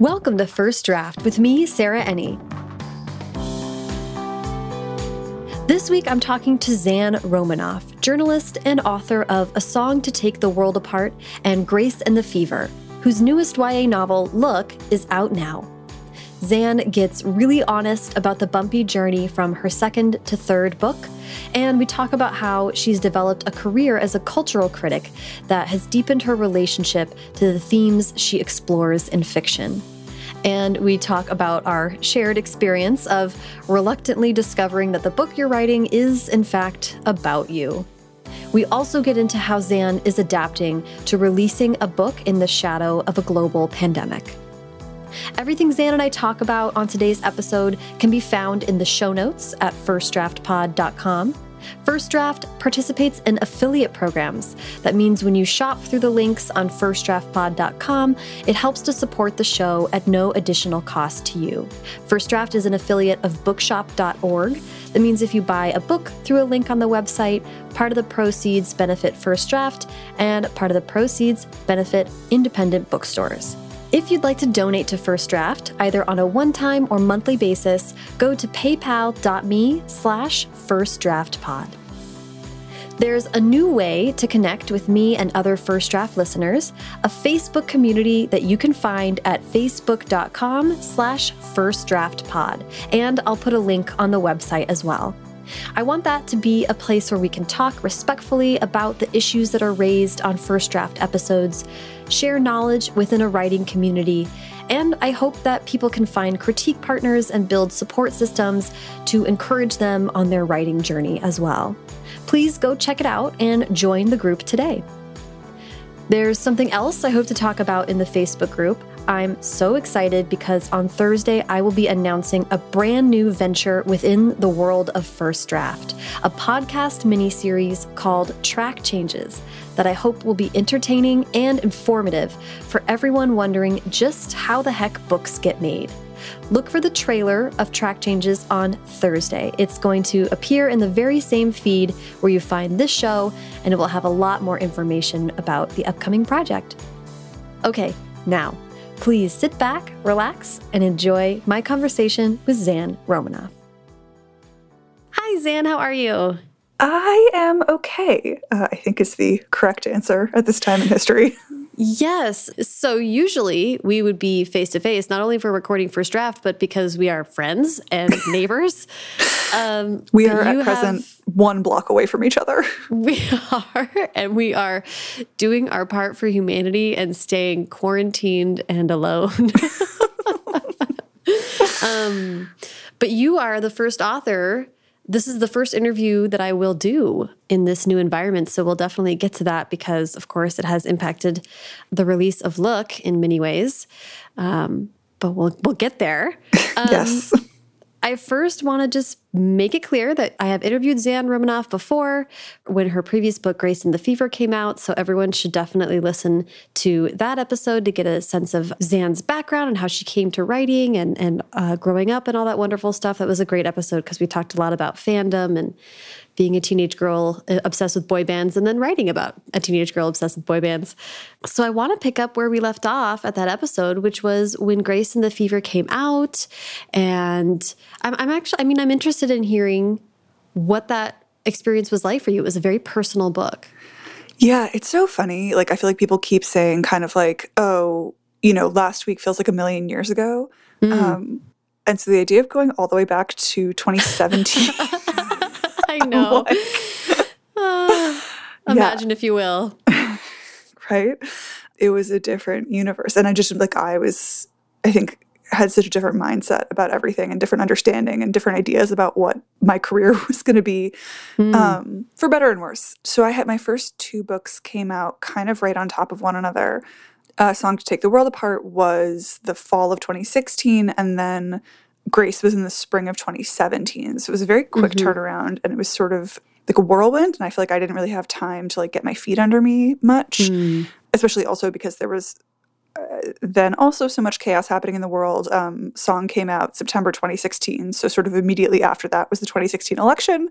Welcome to First Draft with me, Sarah Enni. This week I'm talking to Zan Romanoff, journalist and author of A Song to Take the World Apart and Grace and the Fever, whose newest YA novel, Look, is out now. Zan gets really honest about the bumpy journey from her second to third book, and we talk about how she's developed a career as a cultural critic that has deepened her relationship to the themes she explores in fiction. And we talk about our shared experience of reluctantly discovering that the book you're writing is, in fact, about you. We also get into how Zan is adapting to releasing a book in the shadow of a global pandemic. Everything Zan and I talk about on today's episode can be found in the show notes at firstdraftpod.com. First Draft participates in affiliate programs. That means when you shop through the links on firstdraftpod.com, it helps to support the show at no additional cost to you. First Draft is an affiliate of bookshop.org. That means if you buy a book through a link on the website, part of the proceeds benefit First Draft, and part of the proceeds benefit independent bookstores. If you'd like to donate to First Draft, either on a one-time or monthly basis, go to paypal.me slash firstdraftpod. There's a new way to connect with me and other First Draft listeners, a Facebook community that you can find at facebook.com slash firstdraftpod, and I'll put a link on the website as well. I want that to be a place where we can talk respectfully about the issues that are raised on First Draft episodes, share knowledge within a writing community, and I hope that people can find critique partners and build support systems to encourage them on their writing journey as well. Please go check it out and join the group today. There's something else I hope to talk about in the Facebook group. I'm so excited because on Thursday I will be announcing a brand new venture within the world of First Draft, a podcast mini-series called Track Changes that I hope will be entertaining and informative for everyone wondering just how the heck books get made. Look for the trailer of Track Changes on Thursday. It's going to appear in the very same feed where you find this show, and it will have a lot more information about the upcoming project. Okay, now, please sit back, relax, and enjoy my conversation with Zan Romanoff. Hi, Zan, how are you? I am okay, uh, I think is the correct answer at this time in history. Yes. So usually we would be face to face, not only for recording first draft, but because we are friends and neighbors. Um, we are at present have, one block away from each other. We are, and we are doing our part for humanity and staying quarantined and alone. um, but you are the first author this is the first interview that I will do in this new environment. So we'll definitely get to that because, of course, it has impacted the release of Look in many ways. Um, but we'll we'll get there. Um, yes. I first want to just make it clear that I have interviewed Zan Romanoff before when her previous book, Grace and the Fever, came out. So everyone should definitely listen to that episode to get a sense of Zan's background and how she came to writing and, and uh, growing up and all that wonderful stuff. That was a great episode because we talked a lot about fandom and being a teenage girl uh, obsessed with boy bands and then writing about a teenage girl obsessed with boy bands. So I want to pick up where we left off at that episode, which was when Grace and the Fever came out. And I'm, I'm actually, I mean, I'm interested in hearing what that experience was like for you. It was a very personal book. Yeah, it's so funny. Like, I feel like people keep saying, kind of like, oh, you know, last week feels like a million years ago. Mm. Um, and so the idea of going all the way back to 2017 I know. Uh, imagine yeah. if you will. right? It was a different universe. And I just, like, I was, I think, had such a different mindset about everything and different understanding and different ideas about what my career was going to be mm. um, for better and worse. So I had my first two books came out kind of right on top of one another. Uh, Song to Take the World Apart was the fall of 2016, and then Grace was in the spring of 2017. So it was a very quick mm-hmm. turnaround and it was sort of like a whirlwind. And I feel like I didn't really have time to like get my feet under me much, mm. especially also because there was uh, then also so much chaos happening in the world. Um, Song came out September 2016. So sort of immediately after that was the 2016 election.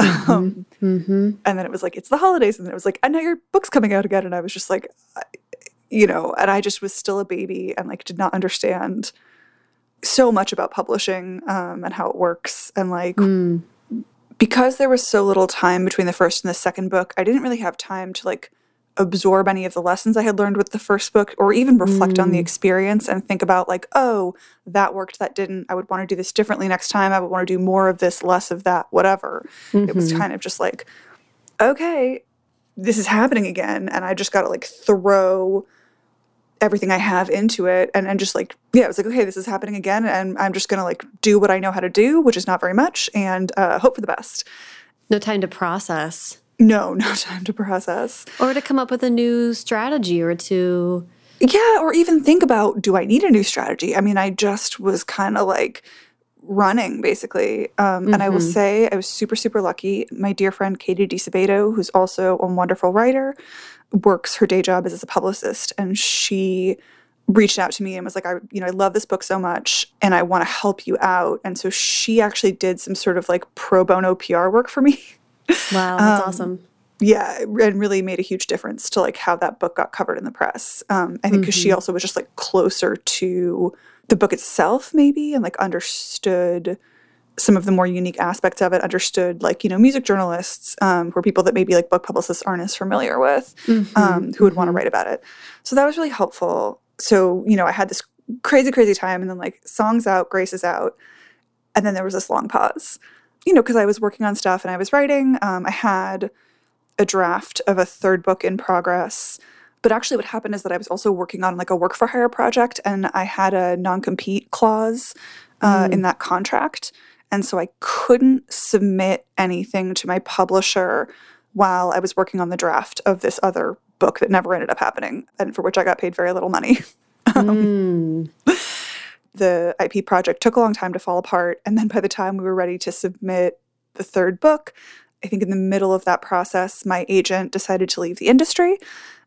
Mm-hmm. Um, mm-hmm. And then it was like, it's the holidays. And then it was like, and now your book's coming out again. And I was just like, you know, and I just was still a baby and like did not understand so much about publishing um, and how it works. And like, Mm. because there was so little time between the first and the second book, I didn't really have time to like absorb any of the lessons I had learned with the first book or even reflect on the Mm. experience and think about like, oh, that worked, that didn't. I would want to do this differently next time. I would want to do more of this, less of that, whatever. It was Mhm. kind of just like, okay, this is happening again. And I just got to like throw everything I have into it and, and just like, yeah, it was like, okay, this is happening again. And I'm just going to like do what I know how to do, which is not very much, and uh, hope for the best. no time to process No, no time to process. or to come up with a new strategy or to Yeah, or even think about do I need a new strategy? I mean, I just was kind of like running basically. Um, And I will Mhm. say I was super, super lucky. My dear friend Catie DiSabato, who's also a wonderful writer, works her day job as a publicist, and she reached out to me and was like, I, you know, I love this book so much and I want to help you out. And so she actually did some sort of like pro bono PR work for me. wow, that's Um, awesome. yeah and really made a huge difference to like how that book got covered in the press um i think because she Mhm. also was just like closer to the book itself maybe and like understood some of the more unique aspects of it understood like you know music journalists um, who are people that maybe like book publicists aren't as familiar with Mhm, um, who would want to mhm. write about it. So that was really helpful. So you know i had this crazy crazy time and then like songs out grace is out and then there was this long pause. You know because i was working on stuff and i was writing um, i had a draft of a third book in progress but actually what happened is that i was also working on like a work for hire project and i had a non-compete clause uh, Mm. in that contract and so i couldn't submit anything to my publisher while i was working on the draft of this other book that never ended up happening and for which i got paid very little money Mm. the IP project took a long time to fall apart. And then by the time we were ready to submit the third book, I think in the middle of that process, my agent decided to leave the industry,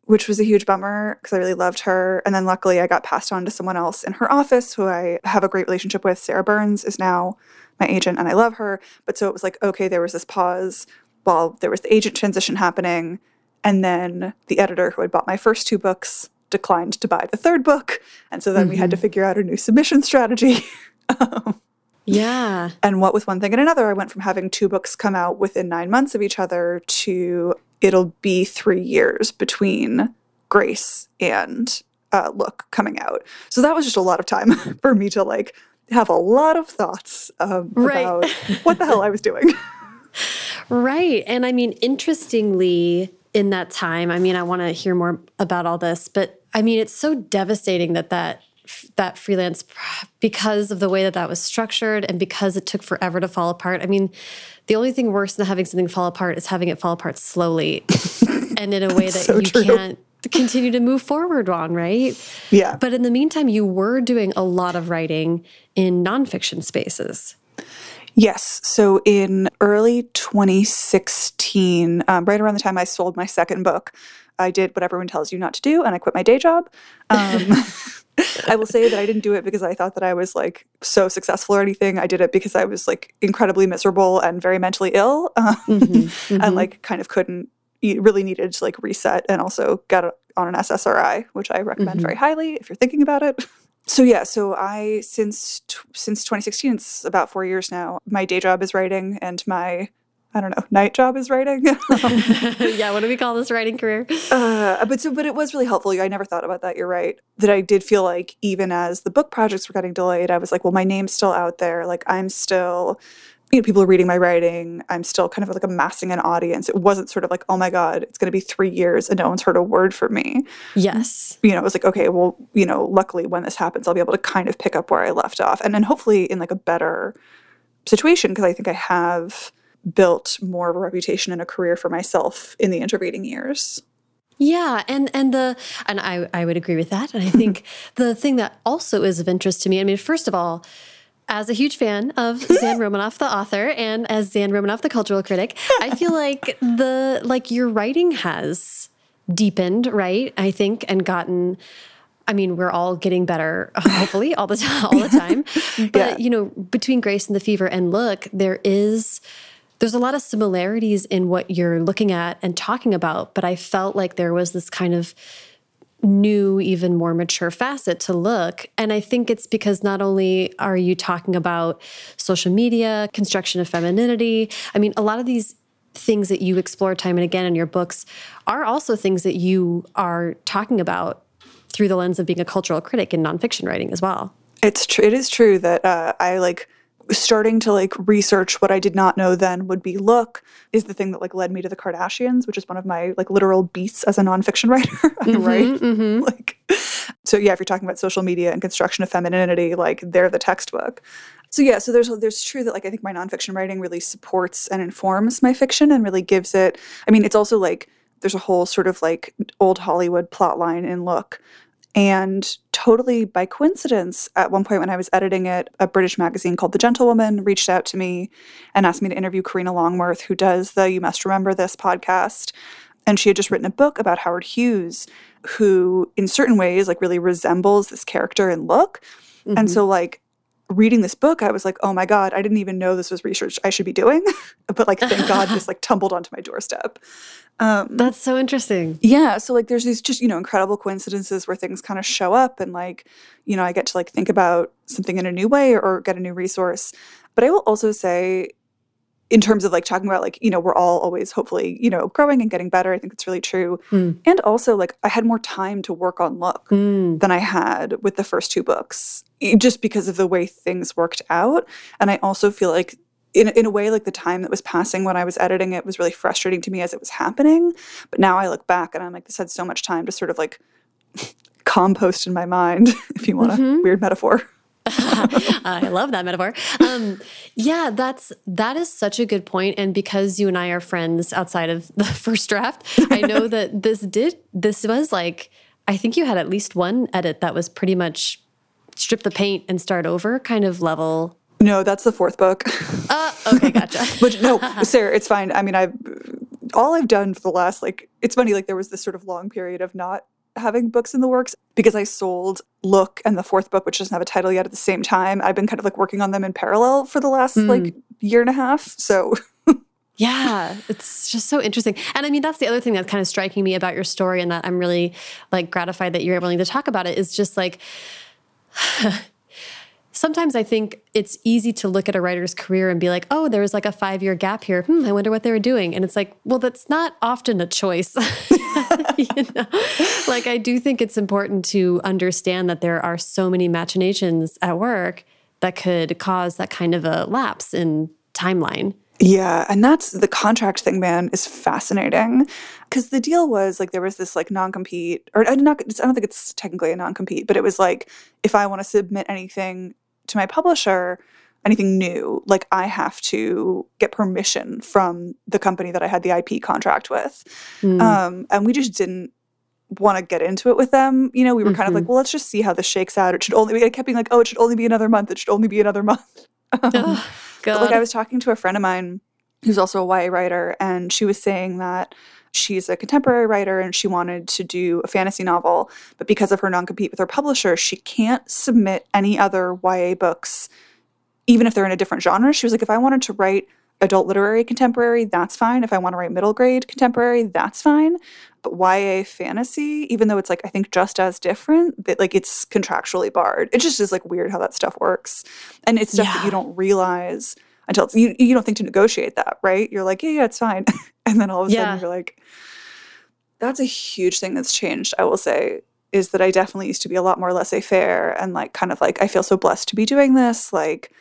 which was a huge bummer because I really loved her. And then luckily, I got passed on to someone else in her office who I have a great relationship with. Sarah Burnes is now my agent, and I love her. But so it was like, okay, there was this pause while there was the agent transition happening. And then the editor who had bought my first two books declined to buy the third book. And so then we had to figure out a new submission strategy. Um, Yeah. and what with one thing and another, I went from having two books come out within nine months of each other to it'll be three years between Grace and uh, Look coming out. So that was just a lot of time for me to like have a lot of thoughts um, Right. about what the hell I was doing. Right. And I mean, interestingly, in that time, I mean, I want to hear more about all this, but I mean, it's so devastating that that that freelance because of the way that that was structured and because it took forever to fall apart. I mean, the only thing worse than having something fall apart is having it fall apart slowly and in a way that So you true. can't continue to move forward on, right? yeah. But in the meantime, you were doing a lot of writing in nonfiction spaces. Yes. So in early 2016, um, right around the time I sold my second book, I did what everyone tells you not to do and I quit my day job. Um, I will say that I didn't do it because I thought that I was like so successful or anything. I did it because I was like incredibly miserable and very mentally ill um, Mhm, and like kind of couldn't, really needed to like reset and also get on an SSRI, which I recommend Mhm. very highly if you're thinking about it. So yeah, so I since t- since 2016, it's about four years now. My day job is writing, and my I don't know night job is writing. yeah, what do we call this writing career? uh, but so, but it was really helpful. I never thought about that. You're right. That I did feel like even as the book projects were getting delayed, I was like, well, my name's still out there. Like I'm still, you know, people are reading my writing. I'm still kind of like amassing an audience. It wasn't sort of like, oh my god, it's going to be three years and no one's heard a word from me. Yes. you know, it was like, okay, well, you know, luckily when this happens, I'll be able to kind of pick up where I left off. And then hopefully in like a better situation, because I think I have built more of a reputation and a career for myself in the intervening years. Yeah, and and the and I I would agree with that. And I think the thing that also is of interest to me. I mean, first of all, as a huge fan of Zan Romanoff, the author, and as Zan Romanoff, the cultural critic, I feel like the like your writing has deepened, right? I think, and gotten. I mean, we're all getting better, hopefully, all the time. All the time. But Yeah. you know, between Grace and the Fever and Look, there is there's a lot of similarities in what you're looking at and talking about. But I felt like there was this kind of new, even more mature facet to look. And I think it's because not only are you talking about social media, construction of femininity, I mean, a lot of these things that you explore time and again in your books are also things that you are talking about through the lens of being a cultural critic in nonfiction writing as well. It's true. It is true that uh, I like starting to like research what I did not know then would be look is the thing that like led me to the Kardashians, which is one of my like literal beats as a nonfiction writer. Mm-hmm, right? Mm-hmm. Like, so yeah, if you're talking about social media and construction of femininity, like they're the textbook. So yeah, so there's there's true that like I think my nonfiction writing really supports and informs my fiction and really gives it. I mean, it's also like there's a whole sort of like old Hollywood plot line in Look and totally by coincidence, at one point when I was editing it, a British magazine called The Gentlewoman reached out to me and asked me to interview Karina Longworth, who does the You Must Remember This podcast. And she had just written a book about Howard Hughes, who in certain ways like really resembles this character and look. Mm-hmm. And so like reading this book, I was like, oh my God, I didn't even know this was research I should be doing. but like, thank God this like tumbled onto my doorstep. Um, That's so interesting. Yeah. So like there's these just, you know, incredible coincidences where things kind of show up and like, you know, I get to like think about something in a new way or, get a new resource. But I will also say in terms of like talking about like you know we're all always hopefully you know growing and getting better i think it's really true mm. and also like i had more time to work on look mm. than i had with the first two books just because of the way things worked out and i also feel like in, in a way like the time that was passing when i was editing it was really frustrating to me as it was happening but now i look back and i'm like this had so much time to sort of like compost in my mind if you want mm-hmm. a weird metaphor I love that metaphor. Um, yeah, that's that is such a good point. And because you and I are friends outside of the first draft, I know that this did this was like I think you had at least one edit that was pretty much strip the paint and start over kind of level. No, that's the fourth book. Uh, okay, gotcha. but no, Sarah, it's fine. I mean, I've all I've done for the last like it's funny like there was this sort of long period of not having books in the works because I sold Look and the fourth book, which doesn't have a title yet, at the same time. I've been kind of like working on them in parallel for the last mm. like year and a half. So. yeah, it's just so interesting. And I mean, that's the other thing that's kind of striking me about your story, and that I'm really like gratified that you're willing to talk about it is just like sometimes I think it's easy to look at a writer's career and be like, oh, there was like a five year gap here. Hmm, I wonder what they were doing. And it's like, well, that's not often a choice. you know? Like, I do think it's important to understand that there are so many machinations at work that could cause that kind of a lapse in timeline. Yeah, and that's the contract thing, man, is fascinating. Because the deal was like there was this like non compete, or not, I don't think it's technically a non compete, but it was like if I want to submit anything to my publisher anything new, like I have to get permission from the company that I had the IP contract with. Mm. Um, and we just didn't want to get into it with them. You know, we were mm-hmm. kind of like, mm-hmm. well, let's just see how this shakes out. It should only be, I kept being like, oh, it should only be another month. It should only be another month. um, oh, but like I was talking to a friend of mine who's also a YA writer, and she was saying that she's a contemporary writer and she wanted to do a fantasy novel, but because of her non compete with her publisher, she can't submit any other YA books, even if they're in a different genre. She was like, if I wanted to write adult literary contemporary, that's fine. If I want to write middle grade contemporary, that's fine. But YA fantasy, even though it's like I think just as different, that like it's contractually barred. It just is like weird how that stuff works. And it's stuff yeah. that you don't realize until it's, you you don't think to negotiate that, right? You're like, yeah, yeah, it's fine. and then all of a yeah. sudden you're like, that's a huge thing that's changed, I will say, is that I definitely used to be a lot more laissez faire and like kind of like, I feel so blessed to be doing this. Like,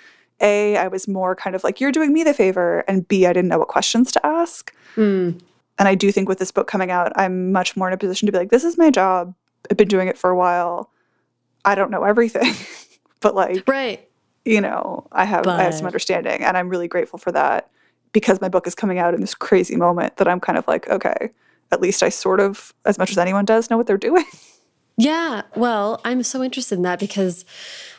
A, I was more kind of like, you're doing me the favor. And B, I didn't know what questions to ask. Mm. And I do think with this book coming out, I'm much more in a position to be like, this is my job. I've been doing it for a while. I don't know everything, but like, right. You know, I have but... I have some understanding, and I'm really grateful for that because my book is coming out in this crazy moment that I'm kind of like, okay, at least I sort of, as much as anyone does, know what they're doing. Yeah. Well, I'm so interested in that because,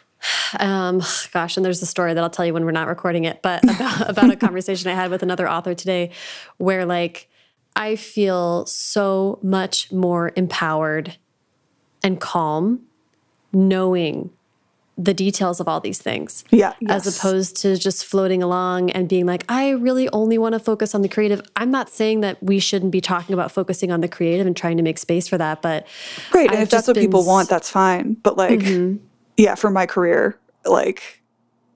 um, gosh, and there's a story that I'll tell you when we're not recording it, but about, about a conversation I had with another author today where, like, I feel so much more empowered and calm knowing the details of all these things. Yeah. As opposed to just floating along and being like, I really only want to focus on the creative. I'm not saying that we shouldn't be talking about focusing on the creative and trying to make space for that, but Right. And if that's what people want, that's fine. But like, Mhm. yeah, for my career, like,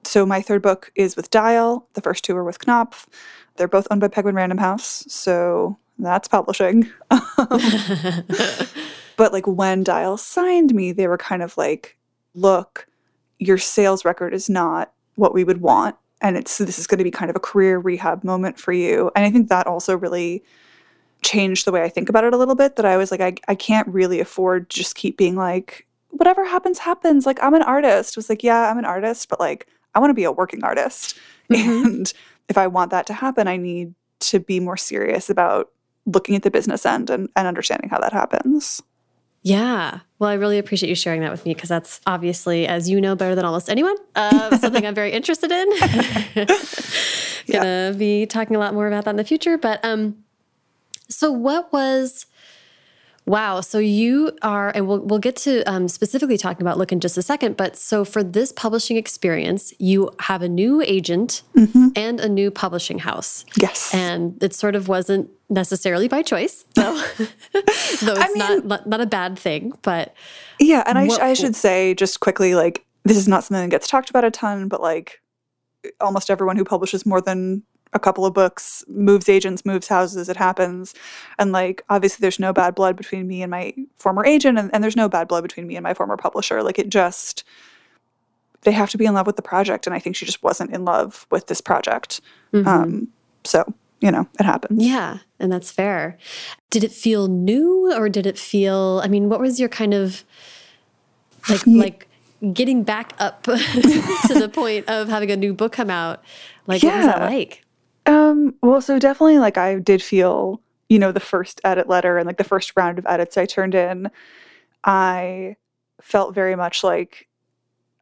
so my third book is with Dial. The first two are with Knopf. They're both owned by Penguin Random House. So that's publishing. but like when Dial signed me, they were kind of like, look, your sales record is not what we would want. And it's this is going to be kind of a career rehab moment for you. And I think that also really changed the way I think about it a little bit. That I was like, I, I can't really afford to just keep being like, whatever happens, happens. Like, I'm an artist. It was like, yeah, I'm an artist, but like, I want to be a working artist. Mhm. And if I want that to happen, I need to be more serious about looking at the business end and, and understanding how that happens. Yeah. Well, I really appreciate you sharing that with me because that's obviously, as you know better than almost anyone, uh, something I'm very interested in. Gonna be talking a lot more about that in the future. But um, so what was? Wow. So you are, and we'll we'll get to um, specifically talking about look in just a second. But so for this publishing experience, you have a new agent and a new publishing house. Yes. And it sort of wasn't necessarily by choice, though. though it's not, not not a bad thing, but Yeah, and I, sh- What- I should say just quickly, like this is not something that gets talked about a ton, but like almost everyone who publishes more than a couple of books moves agents, moves houses. It happens, and like obviously, there's no bad blood between me and my former agent, and, and there's no bad blood between me and my former publisher. Like it just they have to be in love with the project, and I think she just wasn't in love with this project. Um, so you know, it happens. yeah, and that's fair. Did it feel new or did it feel, I mean, what was your kind of like, like getting back up to the point of having a new book come out? Like, what was that Yeah. like? Um, well, so definitely like I did feel, you know, the first edit letter and like the first round of edits I turned in, I felt very much like,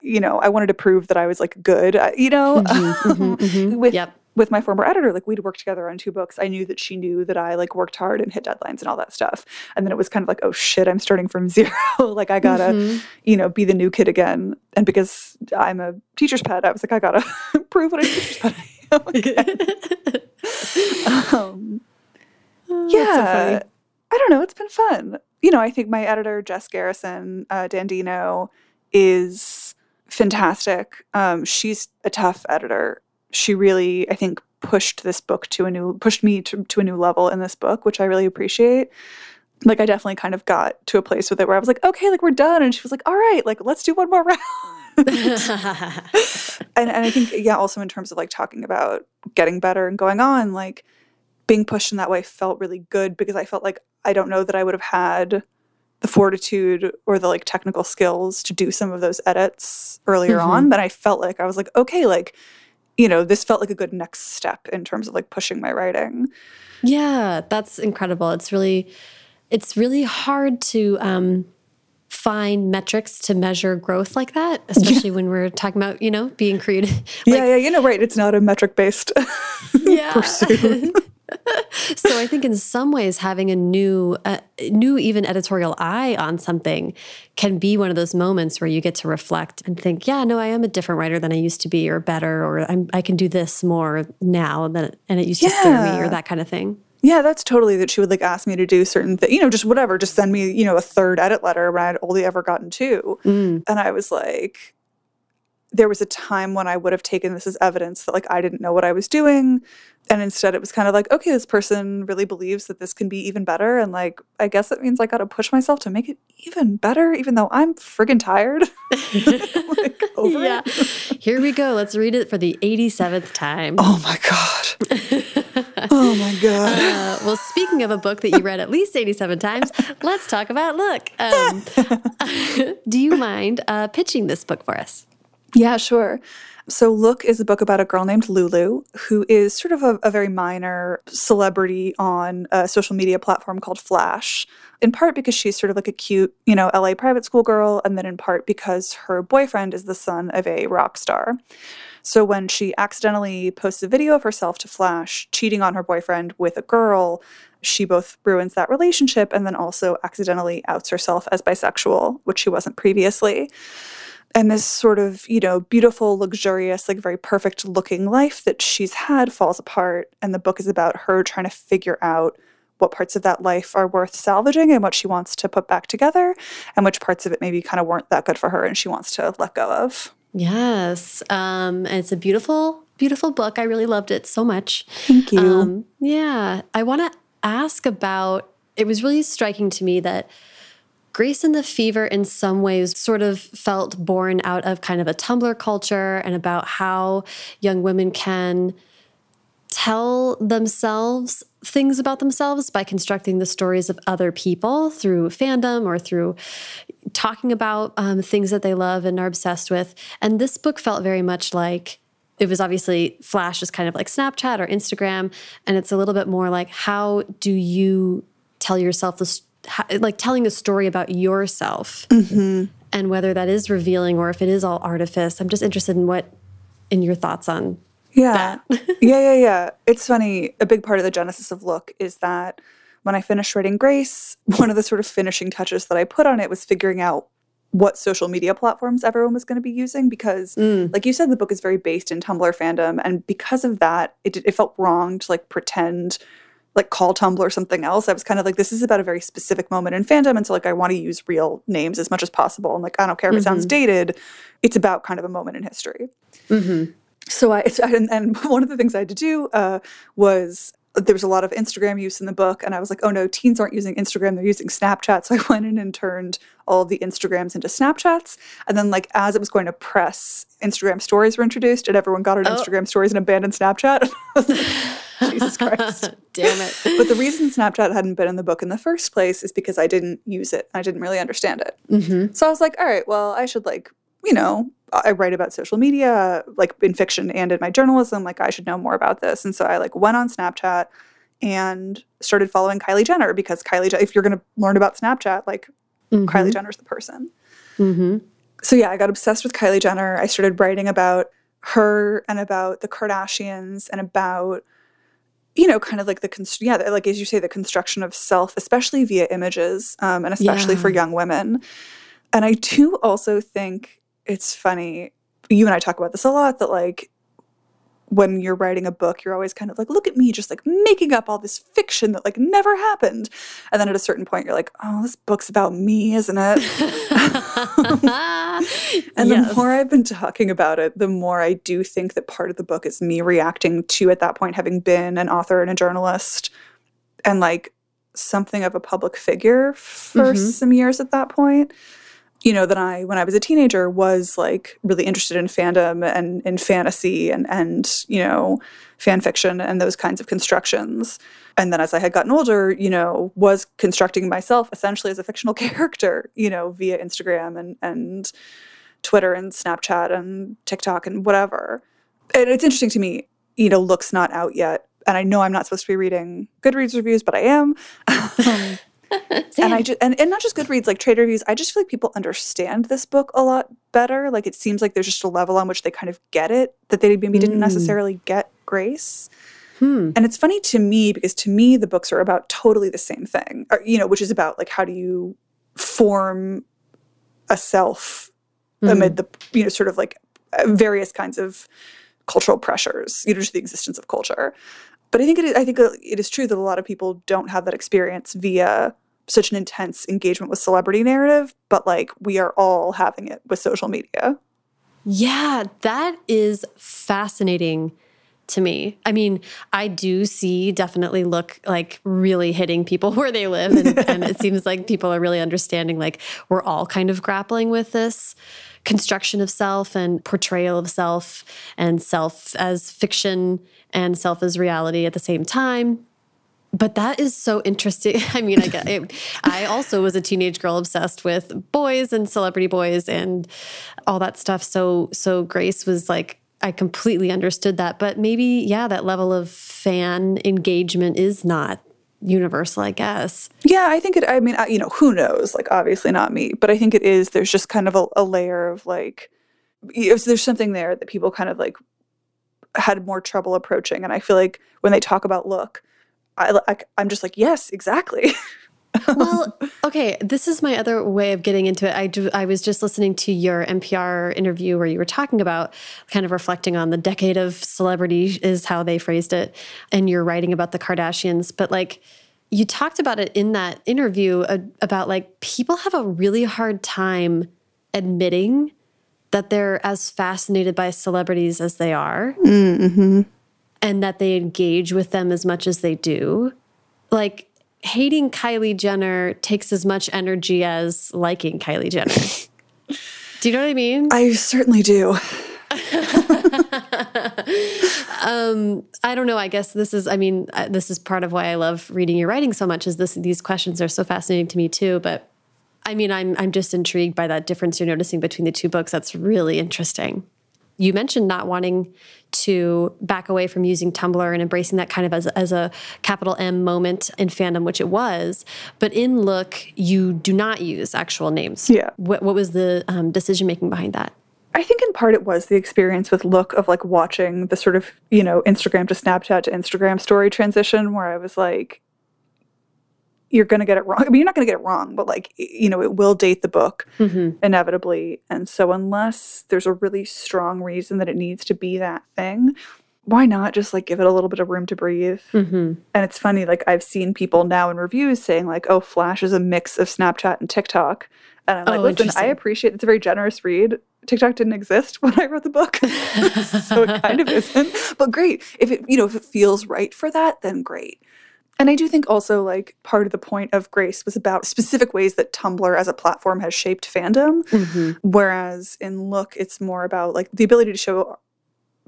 you know, I wanted to prove that I was like good, uh, you know, Mhm, mhm, mhm. with Yep. with my former editor, like we'd worked together on two books. I knew that she knew that I like worked hard and hit deadlines and all that stuff. And then it was kind of like, oh shit, I'm starting from zero. like I gotta, Mhm. you know, be the new kid again. And because I'm a teacher's pet, I was like, I gotta prove what a teacher's pet. um, Oh, that's so yeah, I don't know. It's been fun. You know, I think my editor Jess Garrison uh, Dandino is fantastic. Um, she's a tough editor. She really, I think, pushed this book to a new, pushed me to, to a new level in this book, which I really appreciate. Like, I definitely kind of got to a place with it where I was like, okay, like we're done, and she was like, all right, like let's do one more round. and, and I think, yeah, also in terms of like talking about getting better and going on, like being pushed in that way felt really good because I felt like I don't know that I would have had the fortitude or the like technical skills to do some of those edits earlier Mhm. on. But I felt like I was like, okay, like, you know, this felt like a good next step in terms of like pushing my writing. Yeah, that's incredible. It's really it's really hard to um find metrics to measure growth like that, especially when we're talking about, you know, being creative. yeah, yeah, you know, right. It's not a metric based yeah. pursuit. so I think in some ways having a new uh, new even editorial eye on something can be one of those moments where you get to reflect and think, yeah, no, I am a different writer than I used to be or better or I'm, I can do this more now than and it used to scare me or that kind of thing. Yeah, that's totally that she would like ask me to do certain things, you know, just whatever, just send me, you know, a third edit letter when I'd only ever gotten two. Mm. And I was like, there was a time when I would have taken this as evidence that like I didn't know what I was doing. And instead it was kind of like, okay, this person really believes that this can be even better. And like, I guess that means I got to push myself to make it even better, even though I'm friggin' tired. like, over yeah. it. Here we go. Let's read it for the 87th time. Oh my God. Oh my God. Uh, well, speaking of a book that you read at least 87 times, let's talk about Look. Um, do you mind uh, pitching this book for us? Yeah, sure. So, Look is a book about a girl named Lulu, who is sort of a, a very minor celebrity on a social media platform called Flash, in part because she's sort of like a cute, you know, LA private school girl, and then in part because her boyfriend is the son of a rock star. So, when she accidentally posts a video of herself to Flash cheating on her boyfriend with a girl, she both ruins that relationship and then also accidentally outs herself as bisexual, which she wasn't previously. And this sort of, you know, beautiful, luxurious, like very perfect looking life that she's had falls apart. And the book is about her trying to figure out what parts of that life are worth salvaging and what she wants to put back together, and which parts of it maybe kind of weren't that good for her and she wants to let go of. Yes. Um, and it's a beautiful, beautiful book. I really loved it so much. Thank you. Um, yeah. I want to ask about it was really striking to me that Grace and the Fever, in some ways, sort of felt born out of kind of a Tumblr culture and about how young women can tell themselves things about themselves by constructing the stories of other people through fandom or through talking about um, things that they love and are obsessed with. And this book felt very much like it was obviously Flash is kind of like Snapchat or Instagram, and it's a little bit more like how do you tell yourself this, like telling a story about yourself, mm -hmm. and whether that is revealing or if it is all artifice. I'm just interested in what, in your thoughts on yeah. yeah, yeah, yeah. It's funny. A big part of the genesis of Look is that when I finished writing Grace, one of the sort of finishing touches that I put on it was figuring out what social media platforms everyone was going to be using because mm. like you said the book is very based in tumblr fandom and because of that it, it felt wrong to like pretend like call tumblr or something else i was kind of like this is about a very specific moment in fandom and so like i want to use real names as much as possible and like i don't care if mm -hmm. it sounds mm-hmm. dated it's about kind of a moment in history mm -hmm. so I, and, and, one of the things I had to do uh, was there was a lot of Instagram use in the book, and I was like, oh no, teens aren't using Instagram, they're using Snapchat. So I went in and turned all the Instagrams into Snapchats. And then, like, as it was going to press, Instagram stories were introduced, and everyone got on oh. Instagram stories and abandoned Snapchat. Jesus Christ. Damn it. But the reason Snapchat hadn't been in the book in the first place is because I didn't use it. I didn't really understand it. Mm -hmm. So I was like, all right, well, I should, like, you know, I write about social media, like in fiction and in my journalism, like I should know more about this. And so I like went on Snapchat and started following Kylie Jenner because Kylie, if you're going to learn about Snapchat, like mm -hmm. Kylie Jenner's the person. Mm -hmm. So yeah, I got obsessed with Kylie Jenner. I started writing about her and about the Kardashians and about you know, kind of like the yeah, like as you say, the construction of self, especially via images, um, and especially yeah. for young women. And I do also think it's funny. You and I talk about this a lot that like when you're writing a book, you're always kind of like, look at me just like making up all this fiction that like never happened. And then at a certain point, you're like, oh, this book's about me, isn't it? and yes. the more I've been talking about it, the more I do think that part of the book is me reacting to, at that point, having been an author and a journalist and like something of a public figure for mm -hmm. some years at that point you know, that I, when I was a teenager, was like really interested in fandom and in fantasy and, and, you know, fan fiction and those kinds of constructions. And then as I had gotten older, you know, was constructing myself essentially as a fictional character, you know, via Instagram and, and Twitter and Snapchat and TikTok and whatever. And it's interesting to me, you know, Look's not out yet. And I know I'm not supposed to be reading Goodreads reviews, but I am. um, and I just and, and not just Goodreads, like trade reviews. I just feel like people understand this book a lot better. Like it seems like there's just a level on which they kind of get it that they maybe didn't mm. necessarily get Grace. Hmm. And it's funny to me because to me the books are about totally the same thing, or, you know, which is about like how do you form a self mm. amid the you know sort of like various kinds of cultural pressures, you know, just the existence of culture. But I think it is, I think uh, it is true that a lot of people don't have that experience via such an intense engagement with celebrity narrative, but like we are all having it with social media. Yeah, that is fascinating to me. I mean, I do see definitely look like really hitting people where they live. And, and, it seems like people are really understanding like we're all kind of grappling with this construction of self and portrayal of self and self as fiction and self as reality at the same time. But that is so interesting. I mean, I get it. I also was a teenage girl obsessed with boys and celebrity boys and all that stuff. So, so Grace was like, I completely understood that. But maybe, yeah, that level of fan engagement is not universal, I guess. Yeah, I think it, I mean, you know, who knows? Like, obviously not me, but I think it is. There's just kind of a, a layer of like, there's something there that people kind of like had more trouble approaching. And I feel like when they talk about look, I, I, am just like, yes, exactly. well, okay, this is my other way of getting into it. I do, I was just listening to your NPR interview where you were talking about kind of reflecting on the decade of celebrity is how they phrased it, and you're writing about the Kardashians, but like you talked about it in that interview uh, about like people have a really hard time admitting that they're as fascinated by celebrities as they are Mm -hmm. and that they engage with them as much as they do. Like hating Kylie Jenner takes as much energy as liking Kylie Jenner. do you know what I mean? I certainly do. um, I don't know. I guess this is, I mean, uh, this is part of why I love reading your writing so much is this, these questions are so fascinating to me too. But I mean, I'm, I'm just intrigued by that difference you're noticing between the two books. That's really interesting you mentioned not wanting to back away from using Tumblr and embracing that kind of as, as a capital M moment in fandom, which it was. But in Look, you do not use actual names. Yeah. What, what was the um, decision making behind that? I think in part it was the experience with Look of like watching the sort of, you know, Instagram to Snapchat to Instagram story transition where I was like, you're going to get it wrong. I mean, you're not going to get it wrong, but like, you know, it will date the book mm -hmm. inevitably. And so, unless there's a really strong reason that it needs to be that thing, why not just like give it a little bit of room to breathe? Mm -hmm. And it's funny, like, I've seen people now in reviews saying, like, oh, Flash is a mix of Snapchat and TikTok. And I'm like, oh, listen, I appreciate it's a very generous read. TikTok didn't exist when I wrote the book. so it kind of isn't. But great. If it, you know, if it feels right for that, then great. And I do think also like part of the point of Grace was about specific ways that Tumblr as a platform has shaped fandom. Mm -hmm. Whereas in Look, it's more about like the ability to show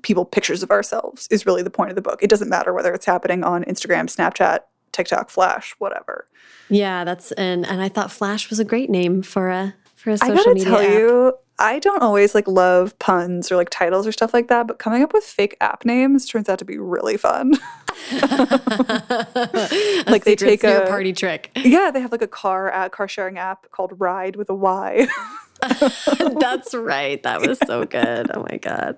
people pictures of ourselves is really the point of the book. It doesn't matter whether it's happening on Instagram, Snapchat, TikTok, Flash, whatever. Yeah, that's and and I thought Flash was a great name for a for a social I gotta media tell app. you, I don't always like love puns or like titles or stuff like that, but coming up with fake app names turns out to be really fun. like they take a party trick. Yeah, they have like a car uh, car sharing app called Ride with a Y. That's right. That was so good. Oh my god.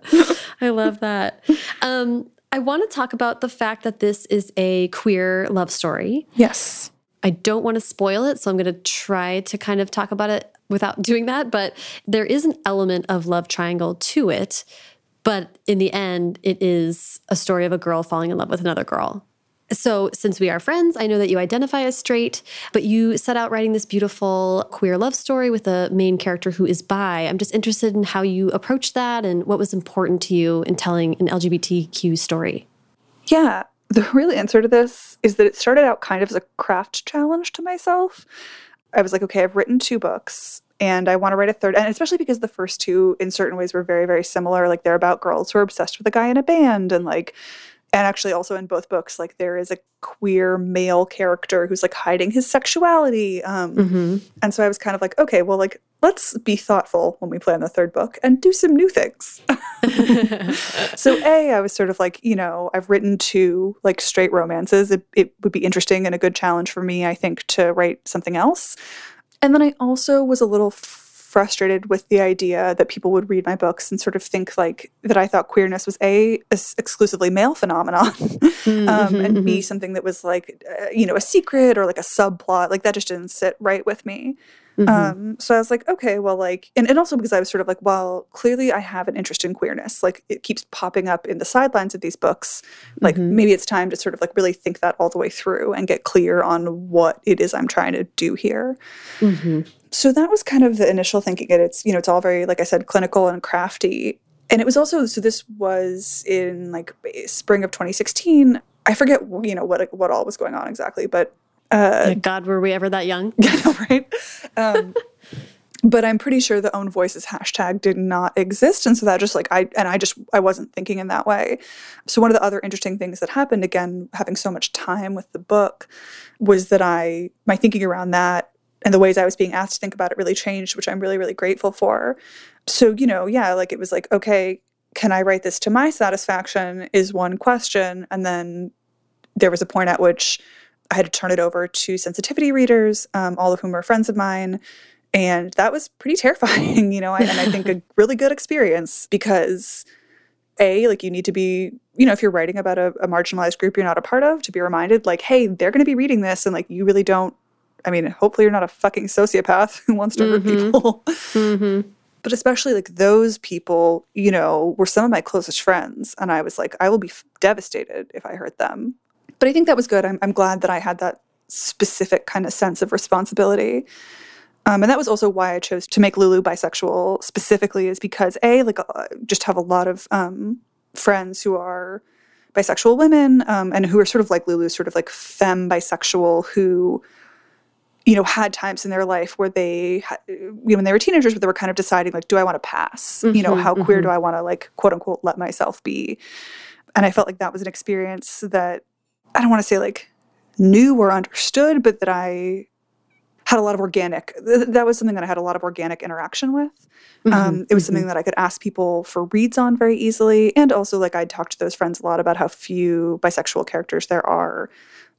I love that. Um I want to talk about the fact that this is a queer love story. Yes. I don't want to spoil it, so I'm going to try to kind of talk about it without doing that. But there is an element of love triangle to it. But in the end, it is a story of a girl falling in love with another girl. So, since we are friends, I know that you identify as straight, but you set out writing this beautiful queer love story with a main character who is bi. I'm just interested in how you approached that and what was important to you in telling an LGBTQ story. Yeah, the real answer to this is that it started out kind of as a craft challenge to myself. I was like, okay, I've written two books and I want to write a third. And especially because the first two, in certain ways, were very, very similar. Like they're about girls who are obsessed with a guy in a band and like and actually also in both books like there is a queer male character who's like hiding his sexuality um mm -hmm. and so i was kind of like okay well like let's be thoughtful when we plan the third book and do some new things so a i was sort of like you know i've written two like straight romances it, it would be interesting and a good challenge for me i think to write something else and then i also was a little frustrated with the idea that people would read my books and sort of think like that I thought queerness was a, a exclusively male phenomenon, Mm-hmm, um, and b something that was like uh, you know a secret or like a subplot. Like that just didn't sit right with me. Mm -hmm. Um, so I was like, okay, well, like, and, and also because I was sort of like, well, clearly I have an interest in queerness. Like, it keeps popping up in the sidelines of these books. Like, Mhm. maybe it's time to sort of like really think that all the way through and get clear on what it is I'm trying to do here. Mhm. So that was kind of the initial thinking. And it's, you know, it's all very, like I said, clinical and crafty. And it was also, so this was in like spring of 2016. I forget, you know, what what all was going on exactly, but uh, God, were we ever that young? yeah, I know, right? Um, but I'm pretty sure the own voices hashtag did not exist. And so that just like I and I just I wasn't thinking in that way. So one of the other interesting things that happened, again, having so much time with the book, was that I my thinking around that and the ways I was being asked to think about it really changed, which I'm really, really grateful for. So, you know, yeah, like it was like, okay, can I write this to my satisfaction is one question. And then there was a point at which I had to turn it over to sensitivity readers, um, all of whom are friends of mine. And that was pretty terrifying, you know, and I think a really good experience because A, like you need to be, you know, if you're writing about a, a marginalized group you're not a part of, to be reminded, like, hey, they're going to be reading this and like you really don't I mean, hopefully you're not a fucking sociopath who wants to hurt Mhm. people. Mm-hmm. but especially like those people, you know, were some of my closest friends. And I was like, I will be f- devastated if I hurt them. But I think that was good. I'm, I'm glad that I had that specific kind of sense of responsibility. Um, and that was also why I chose to make Lulu bisexual specifically, is because A, like, uh, just have a lot of um, friends who are bisexual women um, and who are sort of like Lulu, sort of like femme bisexual, who you know had times in their life where they you know, when they were teenagers where they were kind of deciding like do i want to pass you know Mhm, how queer mhm. do i want to like quote unquote let myself be and i felt like that was an experience that i don't want to say like knew or understood but that i had a lot of organic th- that was something that i had a lot of organic interaction with Mm-hmm. um, it was something that I could ask people for reads on very easily. And also, like, I'd talked to those friends a lot about how few bisexual characters there are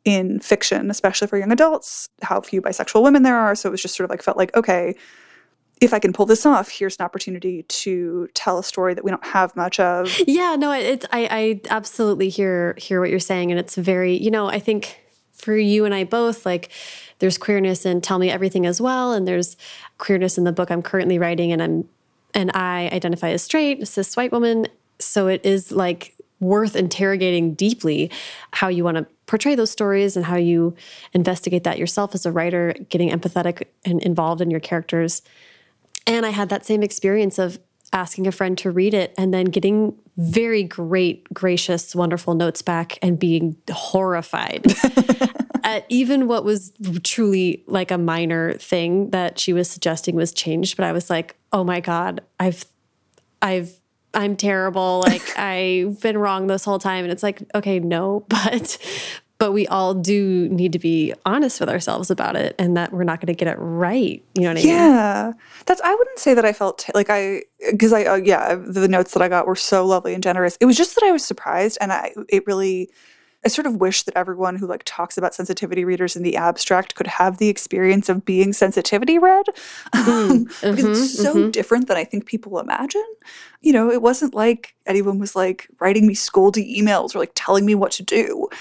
in fiction, especially for young adults, how few bisexual women there are. So it was just sort of like, felt like, okay, if I can pull this off, here's an opportunity to tell a story that we don't have much of. Yeah, no, it's I, I absolutely hear hear what you're saying, and it's very, you know, I think for you and I both, like there's queerness in Tell Me Everything as well, and there's queerness in the book I'm currently writing, and I'm and I identify as straight, cis white woman, so it is like worth interrogating deeply how you want to portray those stories and how you investigate that yourself as a writer, getting empathetic and involved in your characters. And I had that same experience of asking a friend to read it and then getting very great, gracious, wonderful notes back and being horrified at even what was truly like a minor thing that she was suggesting was changed. But I was like, oh my God, I've, I've, I'm terrible. Like I've been wrong this whole time. And it's like, okay, no, but but we all do need to be honest with ourselves about it and that we're not going to get it right. You know what I mean? Yeah, that's. I wouldn't say that I felt like I because I uh, yeah the notes that I got were so lovely and generous. It was just that I was surprised, and I it really. I sort of wish that everyone who like talks about sensitivity readers in the abstract could have the experience of being sensitivity read, um, because mhm, it's so mhm. different than I think people imagine. You know, it wasn't like anyone was like writing me scoldy emails or like telling me what to do.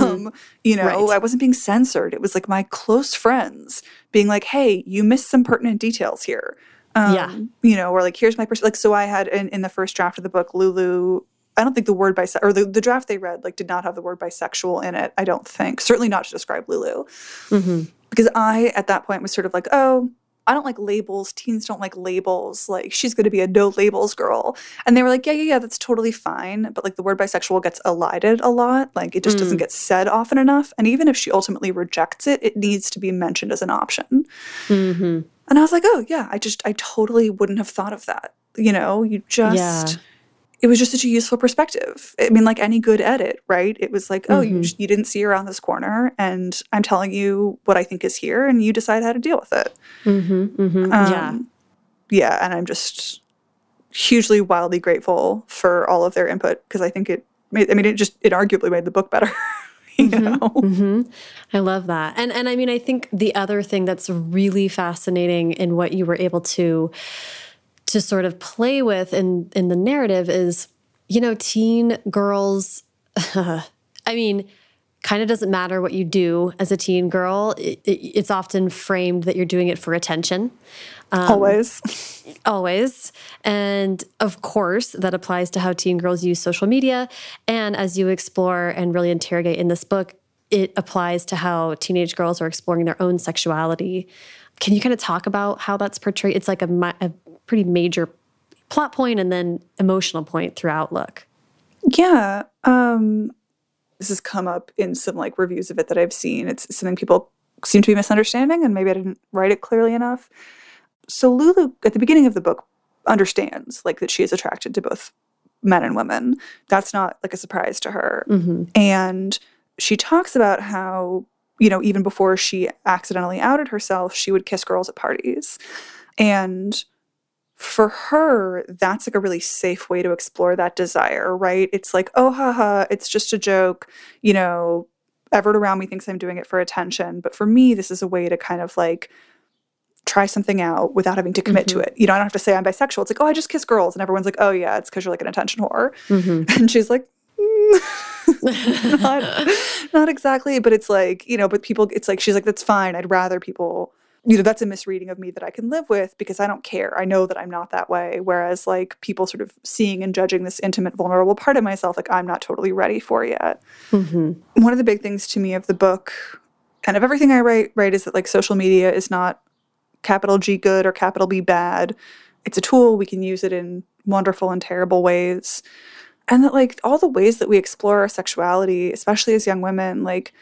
Um, you know, Right. I wasn't being censored. It was like my close friends being like, "Hey, you missed some pertinent details here." Um, Yeah. You know, or like, "Here's my person. like." So I had in, in the first draft of the book, Lulu. I don't think the word bisexual or the, the draft they read like did not have the word bisexual in it. I don't think. Certainly not to describe Lulu Mhm. because I at that point was sort of like, oh, I don't like labels. Teens don't like labels. Like she's going to be a no labels girl. And they were like, yeah, yeah, yeah, that's totally fine. But like the word bisexual gets elided a lot. Like it just doesn't get said often enough. And even if she ultimately rejects it, it needs to be mentioned as an option. Mhm. And I was like, oh yeah, I just I totally wouldn't have thought of that. You know, you just Yeah. It was just such a useful perspective. I mean, like any good edit, right? It was like, oh, you Mhm. just, you didn't see around this corner, and I'm telling you what I think is here, and you decide how to deal with it. Mhm. Mhm. yeah. Um, yeah, and I'm just hugely, wildly grateful for all of their input because I think it made. I mean, it just it arguably made the book better. you know? hmm I love that. And and I mean I think the other thing that's really fascinating in what you were able to to sort of play with in in the narrative is you know teen girls I mean kind of doesn't matter what you do as a teen girl it, it, it's often framed that you're doing it for attention um, Always. always. And of course, that applies to how teen girls use social media. And as you explore and really interrogate in this book, it applies to how teenage girls are exploring their own sexuality. Can you kind of talk about how that's portrayed? It's like a, a pretty major plot point and then emotional point throughout Look. Yeah. Um, this has come up in some like reviews of it that I've seen. It's something people seem to be misunderstanding, and maybe I didn't write it clearly enough. So Lulu, at the beginning of the book, understands like that she is attracted to both men and women. That's not like a surprise to her. Mm-hmm. And she talks about how, you know, even before she accidentally outed herself, she would kiss girls at parties. And for her, that's like a really safe way to explore that desire, right? It's like, oh, haha, it's just a joke. You know, Everett around me thinks I'm doing it for attention. But for me, this is a way to kind of like try something out without having to commit to it. You know, I don't have to say I'm bisexual. It's like, oh, I just kiss girls. And everyone's like, oh, yeah, it's because you're like an attention whore. Mm-hmm. And she's like, "Mm, not, not exactly, but it's like, you know, but people, it's like, she's like, that's fine. I'd rather people, you know, that's a misreading of me that I can live with because I don't care. I know that I'm not that way. Whereas, like, people sort of seeing and judging this intimate, vulnerable part of myself, like, I'm not totally ready for yet. Mm-hmm. One of the big things to me of the book and of everything I write, right, is that like social media is not capital G good or capital B bad. It's a tool. We can use it in wonderful and terrible ways and that like all the ways that we explore our sexuality especially as young women like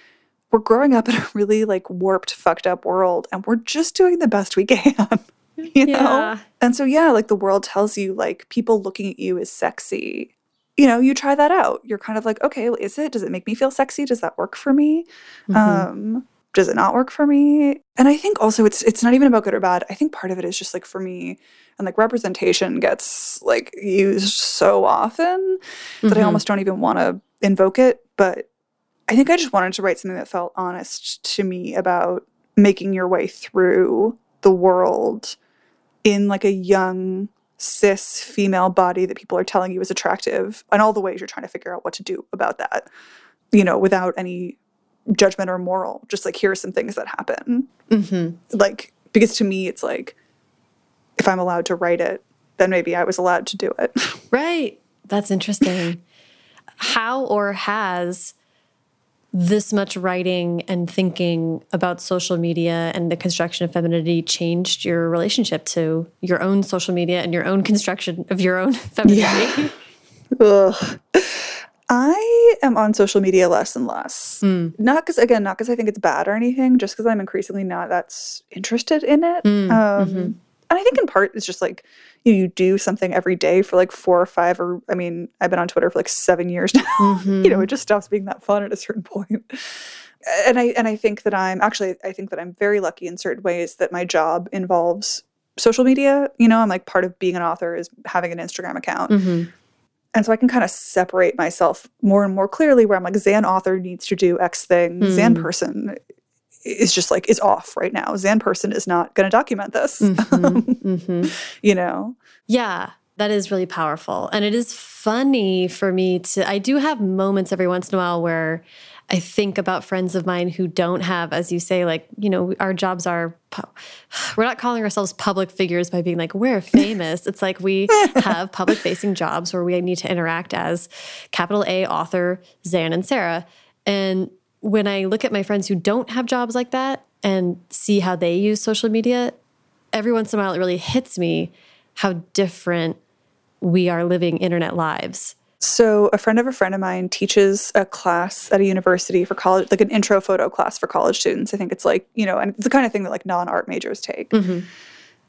we're growing up in a really like warped fucked up world and we're just doing the best we can you know Yeah. and so yeah like the world tells you like people looking at you is sexy you know you try that out you're kind of like okay well, is it does it make me feel sexy does that work for me Mhm. um does it not work for me and i think also it's it's not even about good or bad i think part of it is just like for me and like representation gets like used so often that I Mhm. almost don't even want to invoke it. But I think I just wanted to write something that felt honest to me about making your way through the world in like a young cis female body that people are telling you is attractive and all the ways you're trying to figure out what to do about that, you know, without any judgment or moral. Just like here are some things that happen. Mhm. Like because to me it's like if I'm allowed to write it, then maybe I was allowed to do it. Right. That's interesting. How or has this much writing and thinking about social media and the construction of femininity changed your relationship to your own social media and your own construction of your own femininity? Ugh. I am on social media less and less. Mm. Not because, again, not because I think it's bad or anything, just because I'm increasingly not that's interested in it. Mm, um, mhm. And I think in part it's just like you, know, you do something every day for like four or five, or I mean, I've been on Twitter for like seven years now. Mhm. you know, it just stops being that fun at a certain point. And I and I think that I'm actually I think that I'm very lucky in certain ways that my job involves social media. You know, I'm like part of being an author is having an Instagram account. Mhm. And so I can kind of separate myself more and more clearly where I'm like, Zan author needs to do X thing. Zan Mm. person is just like, is off right now. Zan person is not going to document this, Mhm. Mhm. you know? Yeah, that is really powerful. And it is funny for me to, I do have moments every once in a while where I think about friends of mine who don't have, as you say, like, you know, our jobs are, we're not calling ourselves public figures by being like, we're famous. it's like we have public facing jobs where we need to interact as capital A author, Zan and Sarah. And when I look at my friends who don't have jobs like that and see how they use social media, every once in a while it really hits me how different we are living internet lives. So a friend of a friend of mine teaches a class at a university for college, like an intro photo class for college students. I think it's like, you know, and it's the kind of thing that like non-art majors take. Mhm.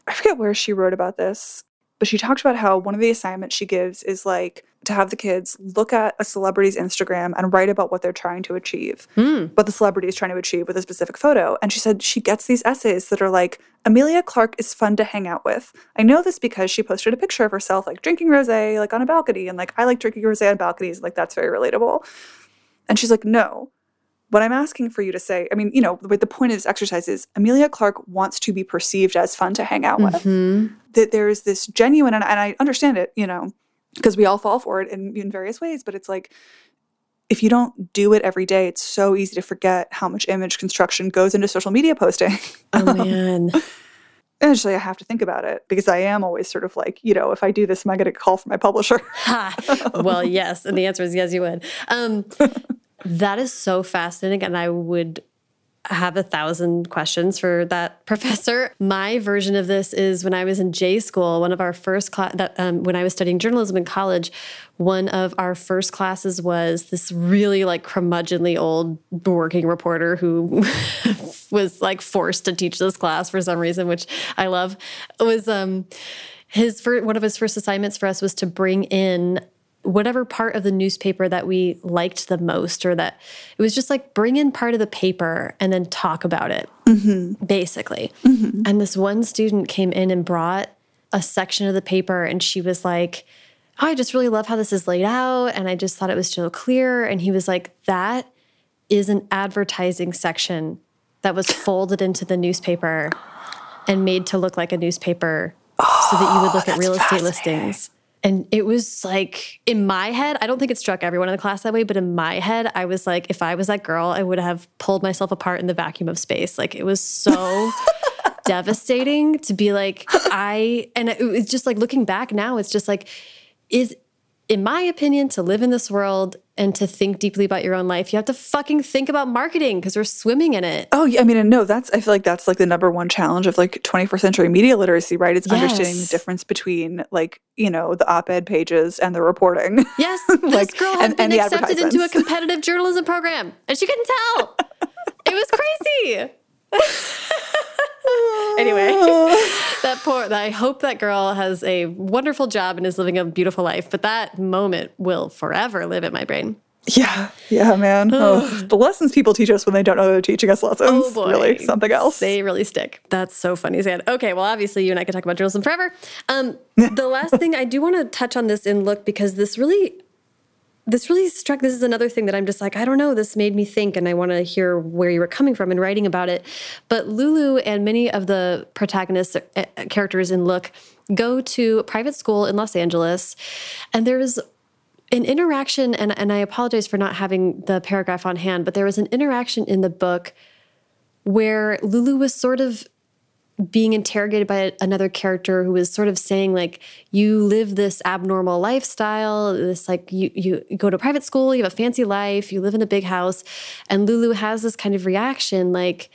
I forget where she wrote about this, but she talked about how one of the assignments she gives is like to have the kids look at a celebrity's Instagram and write about what they're trying to achieve, Mm. what the celebrity is trying to achieve with a specific photo. And she said she gets these essays that are like, Emilia Clarke is fun to hang out with. I know this because she posted a picture of herself like drinking rosé like on a balcony and like I like drinking rosé on balconies. Like that's very relatable. And she's like, no. What I'm asking for you to say, I mean, you know, the, the point of this exercise is Emilia Clarke wants to be perceived as fun to hang out with Mhm. that there is this genuine and, and I understand it, you know, because we all fall for it in, in various ways, but it's like if you don't do it every day, it's so easy to forget how much image construction goes into social media posting. Oh man. And actually, I have to think about it because I am always sort of like, you know, if I do this, am I going to call for my publisher? Ha. well, yes. And the answer is yes, you would. Um, that is so fascinating. And I would have a thousand questions for that professor. My version of this is when I was in J school, one of our first class um, when I was studying journalism in college, one of our first classes was this really like curmudgeonly old working reporter who was like forced to teach this class for some reason, which I love. It was um his first, one of his first assignments for us was to bring in whatever part of the newspaper that we liked the most or that it was just like bring in part of the paper and then talk about it mm-hmm. basically. Mm-hmm. And this one student came in and brought a section of the paper and she was like oh, i just really love how this is laid out and i just thought it was so clear. And he was like that is an advertising section that was folded into the newspaper and made to look like a newspaper so that you would look at oh, real estate listings And it was like in my head, I don't think it struck everyone in the class that way, but in my head, I was like, if I was that girl, I would have pulled myself apart in the vacuum of space. Like it was so devastating to be like, I, and it was just like looking back now, it's just like, is, in my opinion, to live in this world and to think deeply about your own life, you have to fucking think about marketing because we're swimming in it. Oh, yeah. I mean, no, that's, I feel like that's like the number one challenge of like 21st century media literacy, right? It's understanding the difference between like, you know, the op ed pages and the reporting. Yes, Like, this girl had and- been and accepted into a competitive journalism program, and she couldn't tell. it was crazy. anyway, that poor. I hope that girl has a wonderful job and is living a beautiful life. But that moment will forever live in my brain. Yeah. Yeah, man. Oh, the lessons people teach us when they don't know they're teaching us lessons. Oh boy, Really something else. They really stick. That's so funny, Zan. Okay, well, obviously, you and I could talk about journalism forever. Um, the last thing I do want to touch on this in look because this really, this really struck. This is another thing that I'm just like, I don't know. This made me think, and I want to hear where you were coming from in writing about it. But Lulu and many of the protagonists, uh, characters in Look, go to a private school in Los Angeles, and there's an interaction, and, and I apologize for not having the paragraph on hand, but there was an interaction in the book where Lulu was sort of being interrogated by another character who was sort of saying like you live this abnormal lifestyle this like you you go to private school you have a fancy life you live in a big house and Lulu has this kind of reaction like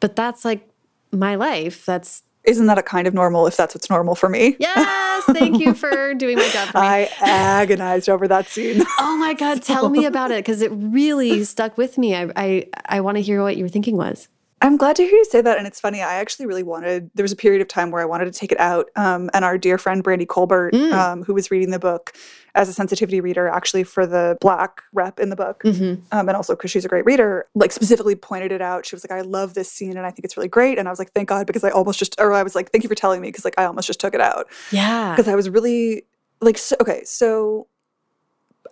but that's like my life that's Isn't that a kind of normal if that's what's normal for me? yes thank you for doing my job for me I agonized over that scene. oh my god tell me about it because it really stuck with me i i, I want to hear what your thinking was I'm glad to hear you say that. And it's funny, I actually really wanted, there was a period of time where I wanted to take it out. Um, and our dear friend Brandy Colbert, Mm. um, who was reading the book as a sensitivity reader, actually for the Black rep in the book, Mm-hmm. um, and also because she's a great reader, like specifically pointed it out. She was like, I love this scene and I think it's really great. And I was like, thank God, because I almost just, or I was like, thank you for telling me, because like I almost just took it out. yeah because I was really like so, okay. So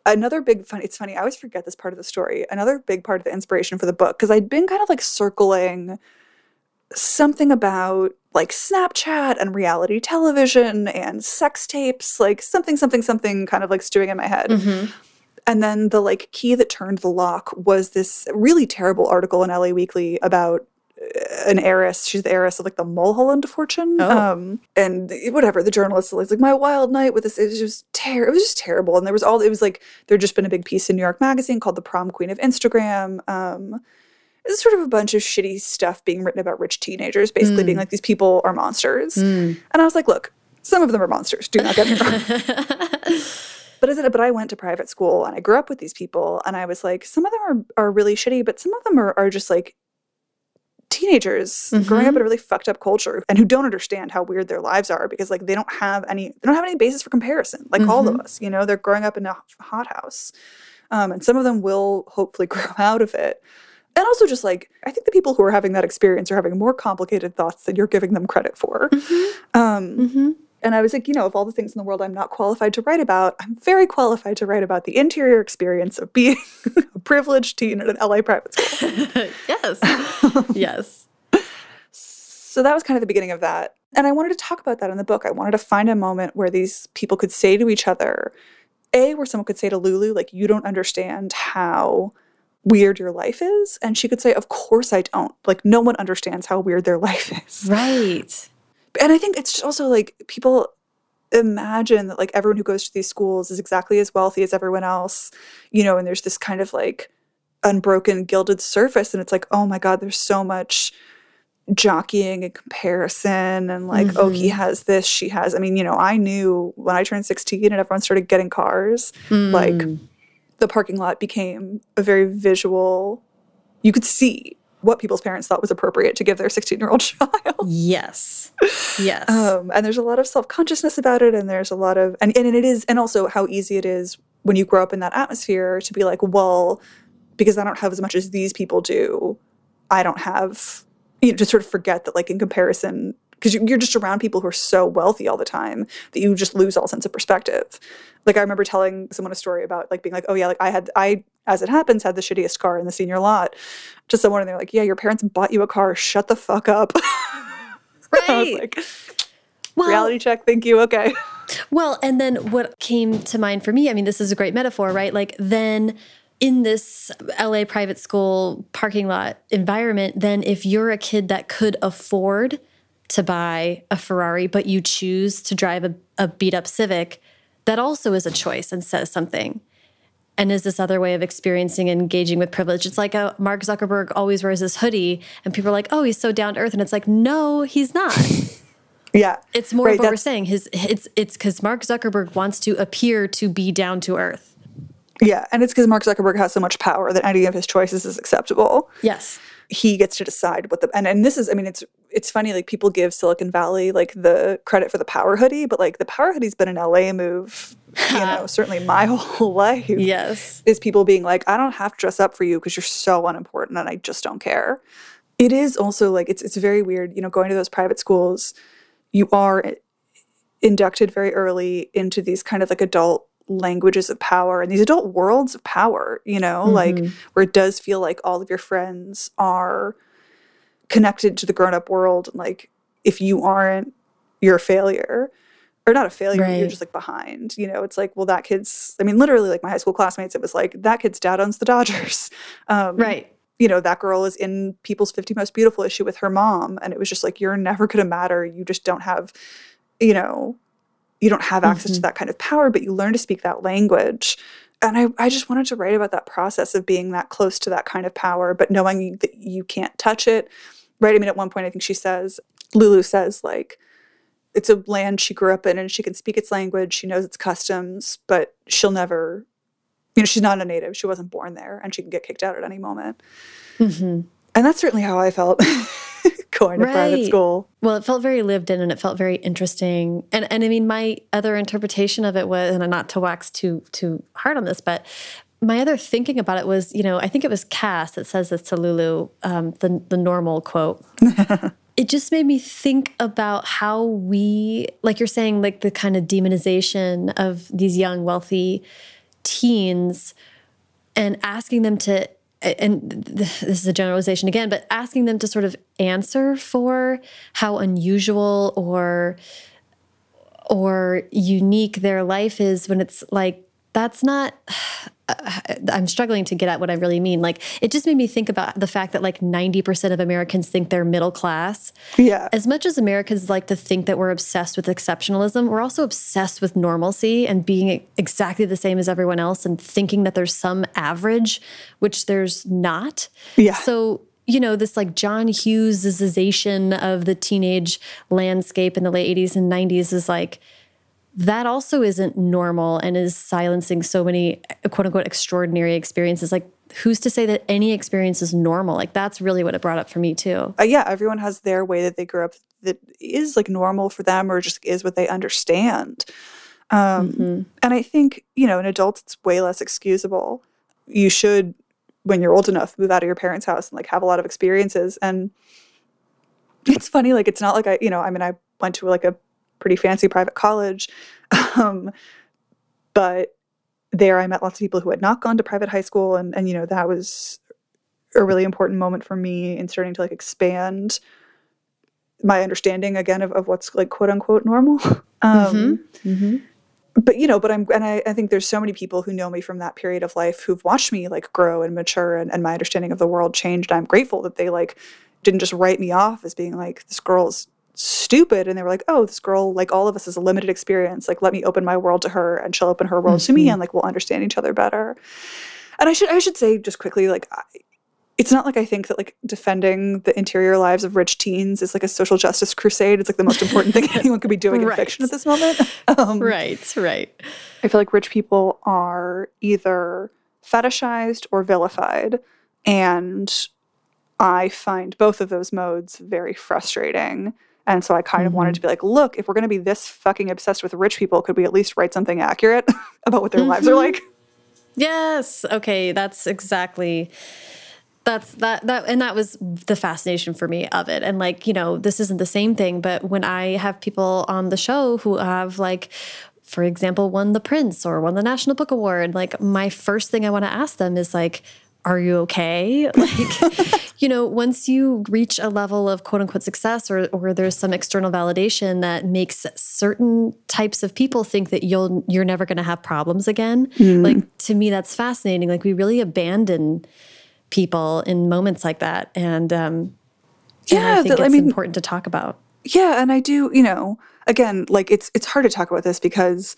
another big fun. It's funny. I always forget this part of the story. Another big part of the inspiration for the book because I'd been kind of like circling something about like Snapchat and reality television and sex tapes, like something, something, something, kind of like stewing in my head. Mhm. And then the like key that turned the lock was this really terrible article in LA Weekly about an heiress. She's the heiress of like the Mulholland fortune. Oh. Um, and whatever the journalist was like, my wild night with this. It was just ter- It was just terrible. And there was all. It was like there'd just been a big piece in New York Magazine called "The Prom Queen of Instagram." Um, it's sort of a bunch of shitty stuff being written about rich teenagers, basically being like these people are monsters. And I was like, look, some of them are monsters. Do not get me wrong. But is it? But I went to private school and I grew up with these people, and I was like, some of them are are really shitty, but some of them are are just like teenagers growing up in a really fucked up culture and who don't understand how weird their lives are because like they don't have any they don't have any basis for comparison like all of us you know? They're growing up in a hothouse um, and some of them will hopefully grow out of it. And also just like i think the people who are having that experience are having more complicated thoughts than you're giving them credit for. Um, Mm-hmm. And I was like, you know, of all the things in the world I'm not qualified to write about, I'm very qualified to write about the interior experience of being a privileged teen at an LA private school. yes. yes. So that was kind of the beginning of that. And I wanted to talk about that in the book. I wanted to find a moment where these people could say to each other, A, where someone could say to Lulu, like, you don't understand how weird your life is. And she could say, Of course I don't. Like, no one understands how weird their life is. Right. And I think it's also like people imagine that like everyone who goes to these schools is exactly as wealthy as everyone else, you know, and there's this kind of like unbroken gilded surface. And it's like, oh my God, there's so much jockeying and comparison and like, oh, he has this, she has. I mean, you know, I knew when I turned 16 and everyone started getting cars, like Mm. the parking lot became a very visual, you could see what people's parents thought was appropriate to give their 16 year old child. Yes. Yes. Um, and there's a lot of self consciousness about it, and there's a lot of and, and it is, and also how easy it is when you grow up in that atmosphere to be like, well, because I don't have as much as these people do, I don't have, you know, to sort of forget that, like in comparison, because you're just around people who are so wealthy all the time that you just lose all sense of perspective. Like I remember telling someone a story about like being like, oh yeah, like I had I as it happens had the shittiest car in the senior lot to someone, and they're like, yeah, your parents bought you a car, shut the fuck up. I was Right. like, well, reality check thank you okay Well, and then what came to mind for me, I mean, this is a great metaphor, right? Like, then in this LA private school parking lot environment, then if you're a kid that could afford to buy a Ferrari, but you choose to drive a, a beat up Civic, that also is a choice and says something. And is this other way of experiencing and engaging with privilege? It's like a uh, Mark Zuckerberg always wears this hoodie, and people are like, "Oh, he's so down to earth," and it's like, no, he's not. Yeah. It's more right, of what we're saying. His it's it's because Mark Zuckerberg wants to appear to be down to earth. Yeah, and it's because Mark Zuckerberg has so much power that any of his choices is acceptable. Yes. He gets to decide what the and, and this is I mean it's it's funny like people give Silicon Valley like the credit for the power hoodie, but like the power hoodie's been an LA move, you know, certainly my whole life. Yes. Is people being like, I don't have to dress up for you because you're so unimportant and I just don't care. It is also like it's it's very weird, you know, going to those private schools you are inducted very early into these kind of like adult languages of power and these adult worlds of power, you know, mm-hmm. like where it does feel like all of your friends are connected to the grown up world. And like, if you aren't, you're a failure. Or not a failure, right. you're just like behind. You know, it's like, well, that kid's, I mean, literally, like my high school classmates, it was like, that kid's dad owns the Dodgers. Um, right you know, that girl is in People's 50 Most Beautiful issue with her mom. And it was just like, you're never going to matter. You just don't have, you know, you don't have access mm-hmm. to that kind of power, but you learn to speak that language. And I, I just wanted to write about that process of being that close to that kind of power, but knowing that you can't touch it. Right. I mean, at one point, I think she says, Lulu says, like, it's a land she grew up in and she can speak its language, she knows its customs, but she'll never you know, she's not a native. She wasn't born there, and she can get kicked out at any moment. Mm-hmm. And that's certainly how I felt going to right. private school. Well, it felt very lived in, and it felt very interesting. And and I mean, my other interpretation of it was, and not to wax too too hard on this, but my other thinking about it was, you know, I think it was Cass that says this to Lulu, um, the the normal quote. it just made me think about how we, like you're saying, like the kind of demonization of these young, wealthy teens and asking them to and this is a generalization again, but asking them to sort of answer for how unusual or or unique their life is when it's like that's not Uh, I'm struggling to get at what I really mean. Like it just made me think about the fact that like 90% of Americans think they're middle class. Yeah. As much as Americans like to think that we're obsessed with exceptionalism, we're also obsessed with normalcy and being exactly the same as everyone else and thinking that there's some average, which there's not. Yeah. So you know, this like John Hughesization of the teenage landscape in the late 80s and 90s is like that also isn't normal and is silencing so many quote unquote extraordinary experiences. Like, who's to say that any experience is normal? Like, that's really what it brought up for me, too. Uh, yeah, everyone has their way that they grew up that is like normal for them or just is what they understand. Um, mm-hmm. And I think, you know, an adult, it's way less excusable. You should, when you're old enough, move out of your parents' house and like have a lot of experiences. And it's funny, like, it's not like I, you know, I mean, I went to like a pretty fancy private college. Um, but there I met lots of people who had not gone to private high school and and you know that was a really important moment for me in starting to like expand my understanding again of, of what's like quote unquote normal. Um, mm-hmm. Mm-hmm. But you know, but I'm and I, I think there's so many people who know me from that period of life who've watched me like grow and mature and, and my understanding of the world changed. I'm grateful that they like didn't just write me off as being like this girl's stupid and they were like oh this girl like all of us is a limited experience. Like let me open my world to her and she'll open her world mm-hmm. to me mm-hmm. and like we'll understand each other better. And i should i should say just quickly like I, it's not like i think that like defending the interior lives of rich teens is like a social justice crusade. It's like the most important thing anyone could be doing in fiction at this moment. Um, right right. I feel like rich people are either fetishized or vilified and i find both of those modes very frustrating and so I kind mm-hmm. of wanted mm-hmm. to be like, look, if we're going to be this fucking obsessed with rich people, could we at least write something accurate about what their mm-hmm. lives are like? Yes. Okay. That's exactly that's that that and that was the fascination for me of it and like you know this isn't the same thing but when i have people on the show who have like for example won the Printz or won the national book award like my first thing i want to ask them is like are you okay? Like, you know, once you reach a level of quote unquote success or, or there's some external validation that makes certain types of people think that you'll, you're never going to have problems again. Mm. Like, to me, that's fascinating. Like, we really abandon people in moments like that. And, um, yeah, and I think it's I mean, important to talk about. Yeah. And I do, you know, again, like it's, it's hard to talk about this because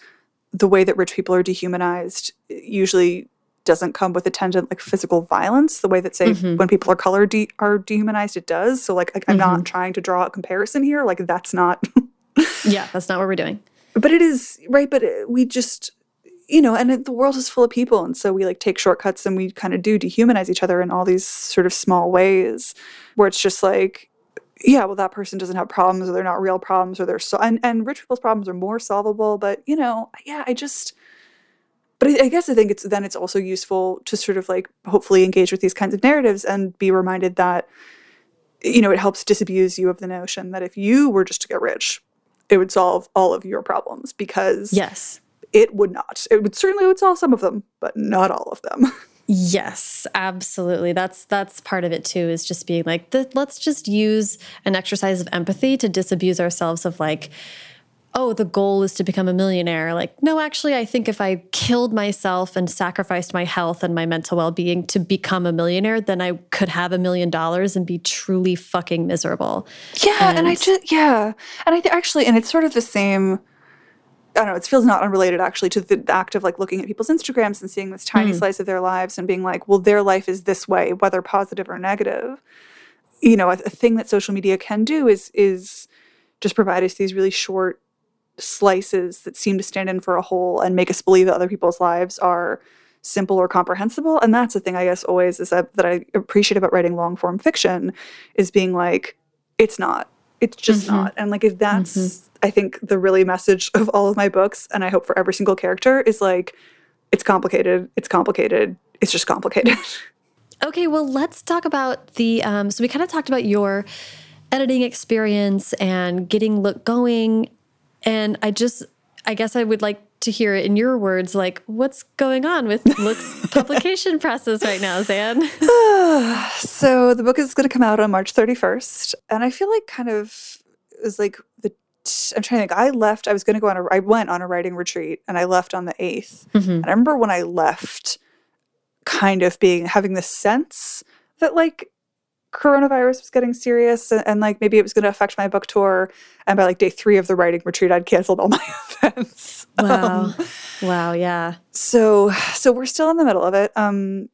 the way that rich people are dehumanized usually doesn't come with attendant like physical violence the way that say mm-hmm. when people are color de- are dehumanized it does so like, like i'm mm-hmm. not trying to draw a comparison here like that's not yeah that's not what we're doing but it is right but it, we just you know and it, the world is full of people and so we like take shortcuts and we kind of do dehumanize each other in all these sort of small ways where it's just like yeah well that person doesn't have problems or they're not real problems or they're so and, and rich people's problems are more solvable but you know yeah i just but I, I guess I think it's then it's also useful to sort of like hopefully engage with these kinds of narratives and be reminded that you know it helps disabuse you of the notion that if you were just to get rich it would solve all of your problems because yes it would not it would certainly would solve some of them but not all of them Yes, absolutely. That's that's part of it too. Is just being like, let's just use an exercise of empathy to disabuse ourselves of like, oh, the goal is to become a millionaire. Like, no, actually, I think if I killed myself and sacrificed my health and my mental well being to become a millionaire, then I could have a million dollars and be truly fucking miserable. Yeah. And, and I just, yeah. And I think actually, and it's sort of the same. I don't know, it feels not unrelated actually to the act of like looking at people's Instagrams and seeing this tiny mm. slice of their lives and being like, well, their life is this way, whether positive or negative. You know, a, a thing that social media can do is is just provide us these really short slices that seem to stand in for a whole and make us believe that other people's lives are simple or comprehensible and that's the thing i guess always is that, that i appreciate about writing long form fiction is being like it's not it's just mm-hmm. not and like if that's mm-hmm. i think the really message of all of my books and i hope for every single character is like it's complicated it's complicated it's just complicated okay well let's talk about the um, so we kind of talked about your editing experience and getting look going and I just, I guess I would like to hear it in your words, like what's going on with Look's publication process right now, Zan? so the book is going to come out on March 31st. And I feel like kind of it was like the I'm trying to think. I left. I was going to go on a. I went on a writing retreat, and I left on the 8th mm-hmm. And I remember when I left, kind of being having the sense that like coronavirus was getting serious and, and like maybe it was going to affect my book tour and by like day three of the writing retreat i'd canceled all my events. Wow. Um, wow yeah. so so we're still in the middle of it. Um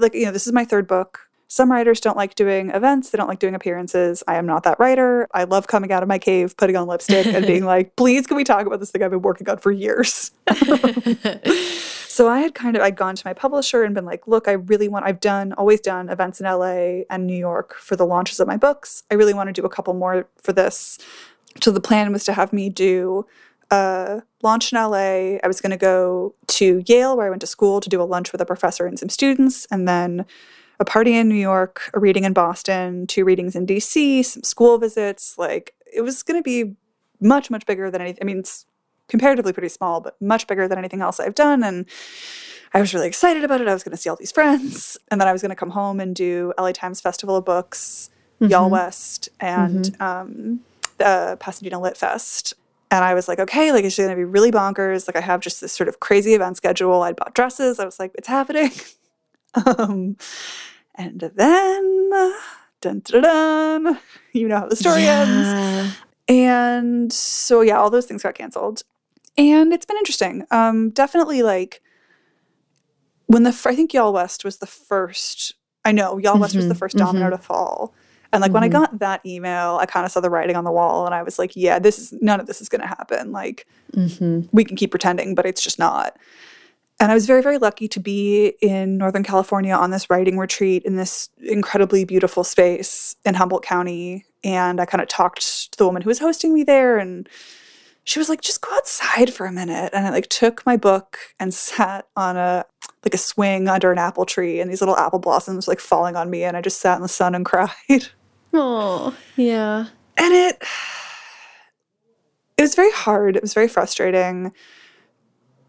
like you know this is my third book. Some writers don't like doing events. They don't like doing appearances. I am not that writer. I love coming out of my cave putting on lipstick and being like please can we talk about this thing i've been working on for years So I had kind of I'd gone to my publisher and been like, look, I really want I've done always done events in LA and New York for the launches of my books. I really want to do a couple more for this. So the plan was to have me do a launch in LA. I was going to go to Yale where I went to school to do a lunch with a professor and some students and then a party in New York, a reading in Boston, two readings in DC, some school visits. Like it was going to be much much bigger than anything. I mean, comparatively pretty small, but much bigger than anything else I've done. And I was really excited about it. I was going to see all these friends. And then I was going to come home and do LA Times Festival of Books, mm-hmm. YALLWEST, and mm-hmm. um, the Pasadena Lit Fest. And I was like, okay, like it's going to be really bonkers. Like I have just this sort of crazy event schedule. I'd bought dresses. I was like, it's happening. um, and then, dun, dun, dun, you know how the story yeah. ends. And so, yeah, all those things got canceled and it's been interesting. Um, definitely like when the I think YALLWEST was the first. I know YALLWEST mm-hmm, was the 1st domino mm-hmm. to fall. And like mm-hmm. when I mm-hmm. got that email, I kind of saw the writing on the wall and I was like, yeah, this is none of this is going to happen. Like mm-hmm. we can keep pretending, but it's just not. And I was very, very lucky to be in Northern California on this writing retreat in this incredibly beautiful space in Humboldt County. And I kind of talked to the woman who was hosting me there and she was like, just go outside for a minute. And I like took my book and sat on a like a swing under an apple tree and these little apple blossoms like falling on me and I just sat in the sun and cried. Oh, yeah. And it it was very hard. It was very frustrating,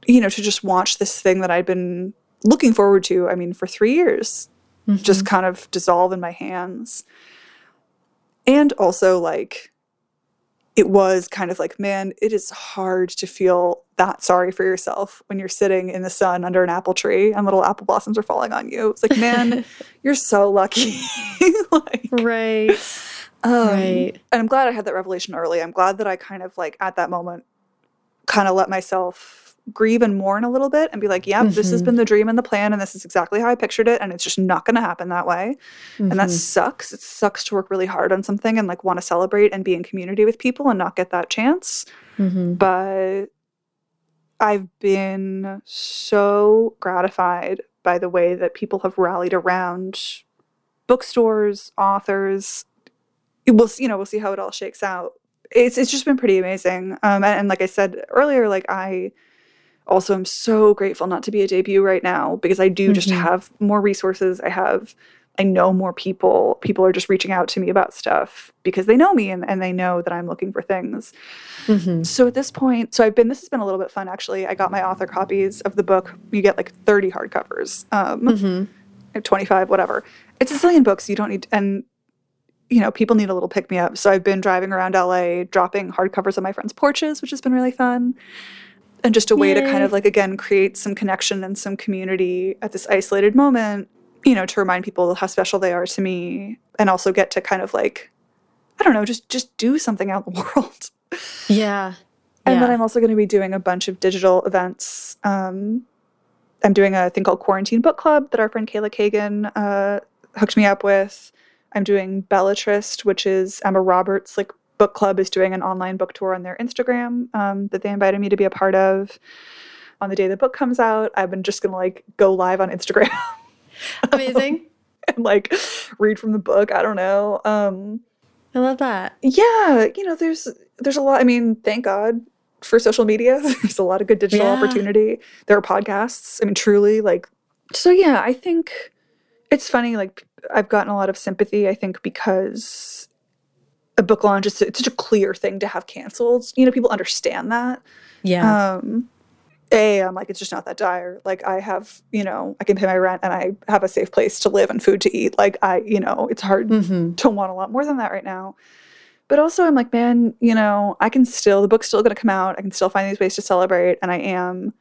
you know, to just watch this thing that I'd been looking forward to, I mean, for three years, Mm-hmm. just kind of dissolve in my hands. And also, like, it was kind of like, man, it is hard to feel that sorry for yourself when you're sitting in the sun under an apple tree and little apple blossoms are falling on you. It's like, man, you're so lucky. like, right. um, Right. And I'm glad I had that revelation early. I'm glad that I kind of like at that moment kind of let myself grieve and mourn a little bit and be like, yep, this has Mhm. been the dream and the plan, and this is exactly how I pictured it, and it's just not going to happen that way. And that Mhm. sucks. It sucks to work really hard on something and like want to celebrate and be in community with people and not get that chance. Mhm. But I've been so gratified by the way that people have rallied around bookstores, authors. We'll you know we'll see how it all shakes out. It's it's just been pretty amazing. Um, and, and like I said earlier, like I also am so grateful not to be a debut right now because I do just Mhm. have more resources. I have I know more people. People are just reaching out to me about stuff because they know me and, and they know that I'm looking for things. Mhm. So at this point, so I've been, this has been a little bit fun actually. I got my author copies of the book. You get like 30 hardcovers, um, Mhm. 25, whatever. It's a zillion books. You don't need, and you know, people need a little pick me up. So I've been driving around LA, dropping hardcovers on my friends' porches, which has been really fun. And just a way to kind of like, again, create some connection and some community at this isolated moment, you know, to remind people how special they are to me and also get to kind of like, I don't know, just just do something out in the world. Yeah. And then I'm also going to be doing a bunch of digital events. Um, I'm doing a thing called Quarantine Book Club that our friend Kayla Cagan uh, hooked me up with. I'm doing Belletrist, which is Emma Roberts' like book club is doing an online book tour on their Instagram um, that they invited me to be a part of. On the day the book comes out, I've been just gonna like go live on Instagram Amazing. and like read from the book. I don't know. Um, I love that. yeah you know there's there's a lot i mean thank god for social media there's a lot of good digital Yeah. opportunity there are podcasts i mean truly like so yeah i think it's funny like i've gotten a lot of sympathy i think because a book launch is it's such a clear thing to have canceled you know people understand that Yeah. um a i'm like it's just not that dire like i have you know i can pay my rent and i have a safe place to live and food to eat like i you know it's hard mm-hmm. don't want a lot more than that right now. But also, I'm like, man, you know, I can still, the book's still going to come out. I can still find these ways to celebrate. And I am,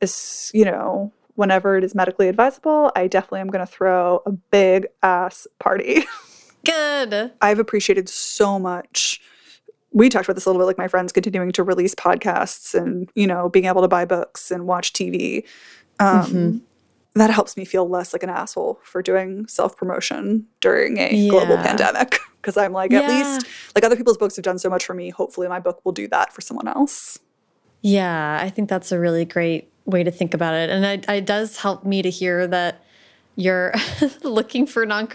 as you know, whenever it is medically advisable, I definitely am going to throw a big ass party. Good. I've appreciated so much. We talked about this a little bit, like my friends continuing to release podcasts and, you know, being able to buy books and watch TV. Um, Mhm. That helps me feel less like an asshole for doing self promotion during a global pandemic. Because I'm like, at least, like other people's books have done so much for me. Hopefully, my book will do that for someone else. Yeah, I think that's a really great way to think about it. And it, it does help me to hear that you're looking for non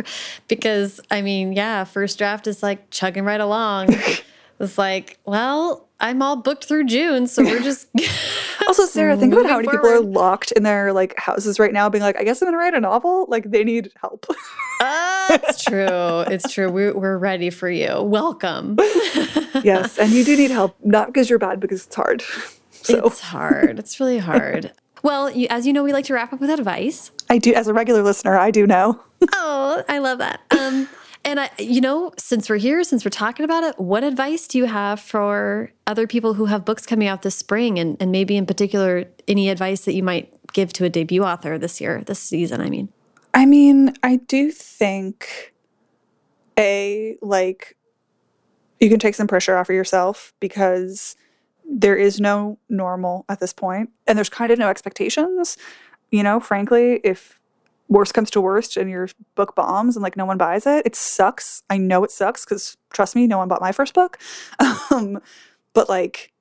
because I mean, yeah, first draft is like chugging right along. it's like, well, I'm all booked through June, so we're just Also, Sarah, think about how many people are locked in their like houses right now, being like, I guess I'm gonna write a novel. Like, they need help. Ah, it's true. It's true. We're, we're ready for you. Welcome. yes, and you do need help, not because you're bad, because it's hard. So It's hard. It's really hard. Well, you, as you know, we like to wrap up with advice. I do, as a regular listener, I do know. Oh, I love that. Um, and I, you know, since we're here, since we're talking about it, what advice do you have for other people who have books coming out this spring, and, and maybe in particular, any advice that you might give to a debut author this year, this season? I mean, I mean, I do think a like you can take some pressure off of yourself because there is no normal at this point and there's kind of no expectations. You know, frankly, if worst comes to worst and your book bombs and like no one buys it, it sucks. I know it sucks cuz trust me, no one bought my first book. Um but like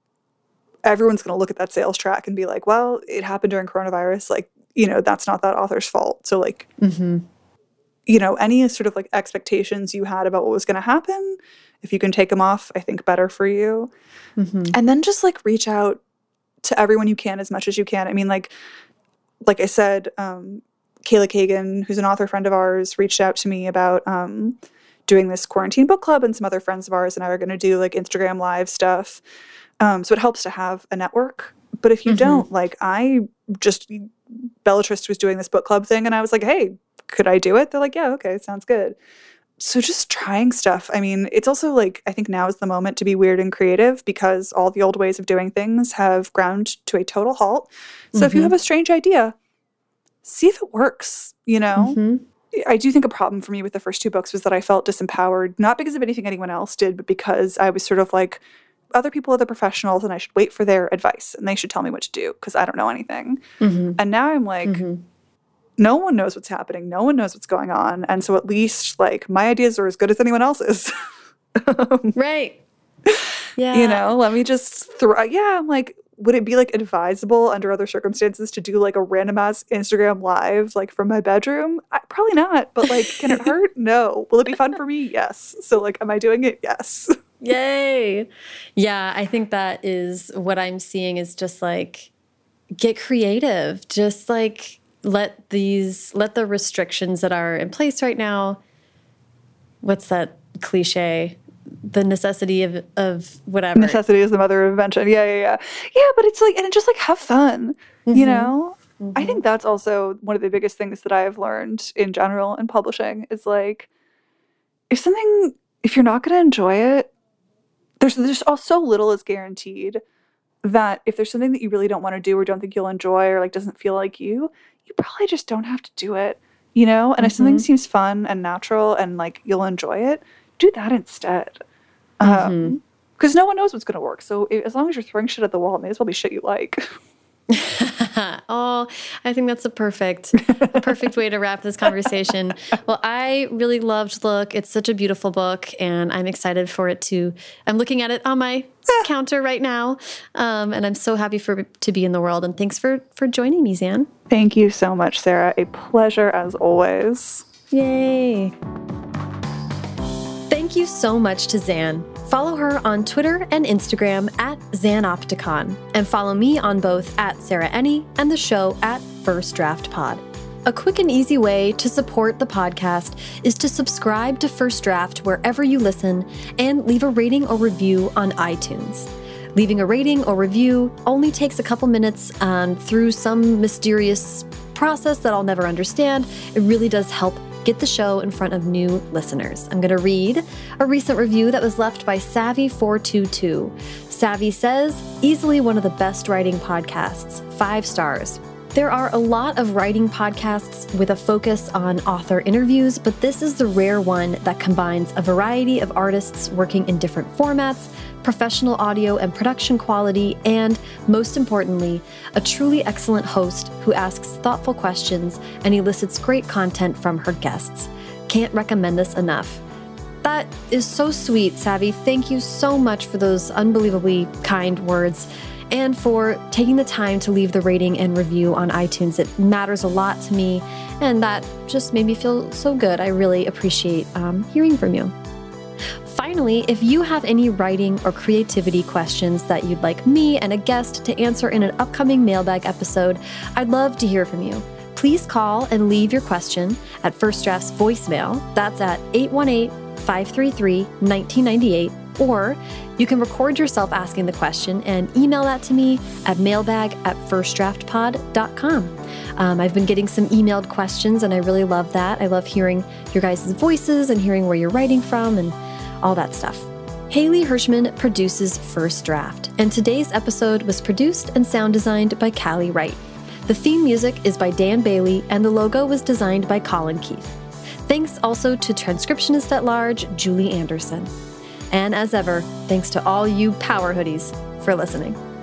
everyone's going to look at that sales track and be like, well, it happened during coronavirus. Like, you know, that's not that author's fault. So like mm-hmm. you know, any sort of like expectations you had about what was going to happen, if you can take them off, I think better for you. Mm-hmm. And then just like reach out to everyone you can as much as you can. I mean, like, like I said, um, Kayla Cagan, who's an author friend of ours, reached out to me about um, doing this quarantine book club, and some other friends of ours and I are going to do like Instagram live stuff. Um, so it helps to have a network. But if you Mhm. don't, like, I just Belletrist was doing this book club thing, and I was like, hey, could I do it? They're like, yeah, okay, sounds good. So just trying stuff. I mean, it's also like, I think now is the moment to be weird and creative because all the old ways of doing things have ground to a total halt. So if you Mhm. have a strange idea, see if it works, you know? Mhm. I do think a problem for me with the first two books was that I felt disempowered, not because of anything anyone else did, but because I was sort of like, other people are the professionals and I should wait for their advice and they should tell me what to do because I don't know anything. Mhm. And now I'm like, Mhm. No one knows what's happening. No one knows what's going on. And so at least like my ideas are as good as anyone else's. Right. Yeah. you know, let me just throw, yeah, I'm like, would it be like advisable under other circumstances to do like a random ass Instagram live like from my bedroom? I, probably not, but like, can it hurt? No. Will it be fun for me? Yes. So like, am I doing it? Yes. Yay. Yeah, I think that is what I'm seeing is just like get creative. Just like let these let the restrictions that are in place right now what's that cliche? The necessity of of whatever. Necessity is the mother of invention. Yeah, yeah, yeah. Yeah, but it's like, and just like have fun, you Mhm. know? I Mhm. think that's also one of the biggest things that I've learned in general in publishing is like if something if you're not going to enjoy it there's there's all so little is guaranteed that if there's something that you really don't want to do or don't think you'll enjoy or like doesn't feel like you you probably just don't have to do it you know and if something Mhm. seems fun and natural and like you'll enjoy it do that instead Mhm. um because no one knows what's going to work so as long as you're throwing shit at the wall it may as well be shit you like oh, I think that's a perfect, a perfect way to wrap this conversation. Well, I really loved Look. It's such a beautiful book, and I'm excited for it to. I'm looking at it on my counter right now, um, and I'm so happy for to be in the world. And thanks for for joining me, Zan. Thank you so much, Sarah. A pleasure as always. Yay! Thank you so much to Zan. Follow her on Twitter and Instagram at Zanopticon, and follow me on both at Sarah Enni and the show at First Draft Pod. A quick and easy way to support the podcast is to subscribe to First Draft wherever you listen and leave a rating or review on iTunes. Leaving a rating or review only takes a couple minutes, and through some mysterious process that I'll never understand, it really does help get the show in front of new listeners. I'm going to read a recent review that was left by Savvy422. Savvy says, easily one of the best writing podcasts, five stars. There are a lot of writing podcasts with a focus on author interviews, but this is the rare one that combines a variety of artists working in different formats, professional audio and production quality, and, most importantly, a truly excellent host who asks thoughtful questions and elicits great content from her guests. Can't recommend this enough. That is so sweet, Savvy. Thank you so much for those unbelievably kind words and for taking the time to leave the rating and review on iTunes. It matters a lot to me, and that just made me feel so good. I really appreciate um, hearing from you. Finally, if you have any writing or creativity questions that you'd like me and a guest to answer in an upcoming mailbag episode, I'd love to hear from you. Please call and leave your question at First Draft's voicemail. That's at 818 533 1998. Or you can record yourself asking the question and email that to me at mailbag at firstdraftpod.com. Um, I've been getting some emailed questions and I really love that. I love hearing your guys' voices and hearing where you're writing from and all that stuff. Haley Hirschman produces First Draft, and today's episode was produced and sound designed by Callie Wright. The theme music is by Dan Bailey, and the logo was designed by Colin Keith. Thanks also to transcriptionist at large, Julie Anderson. And as ever, thanks to all you power hoodies for listening.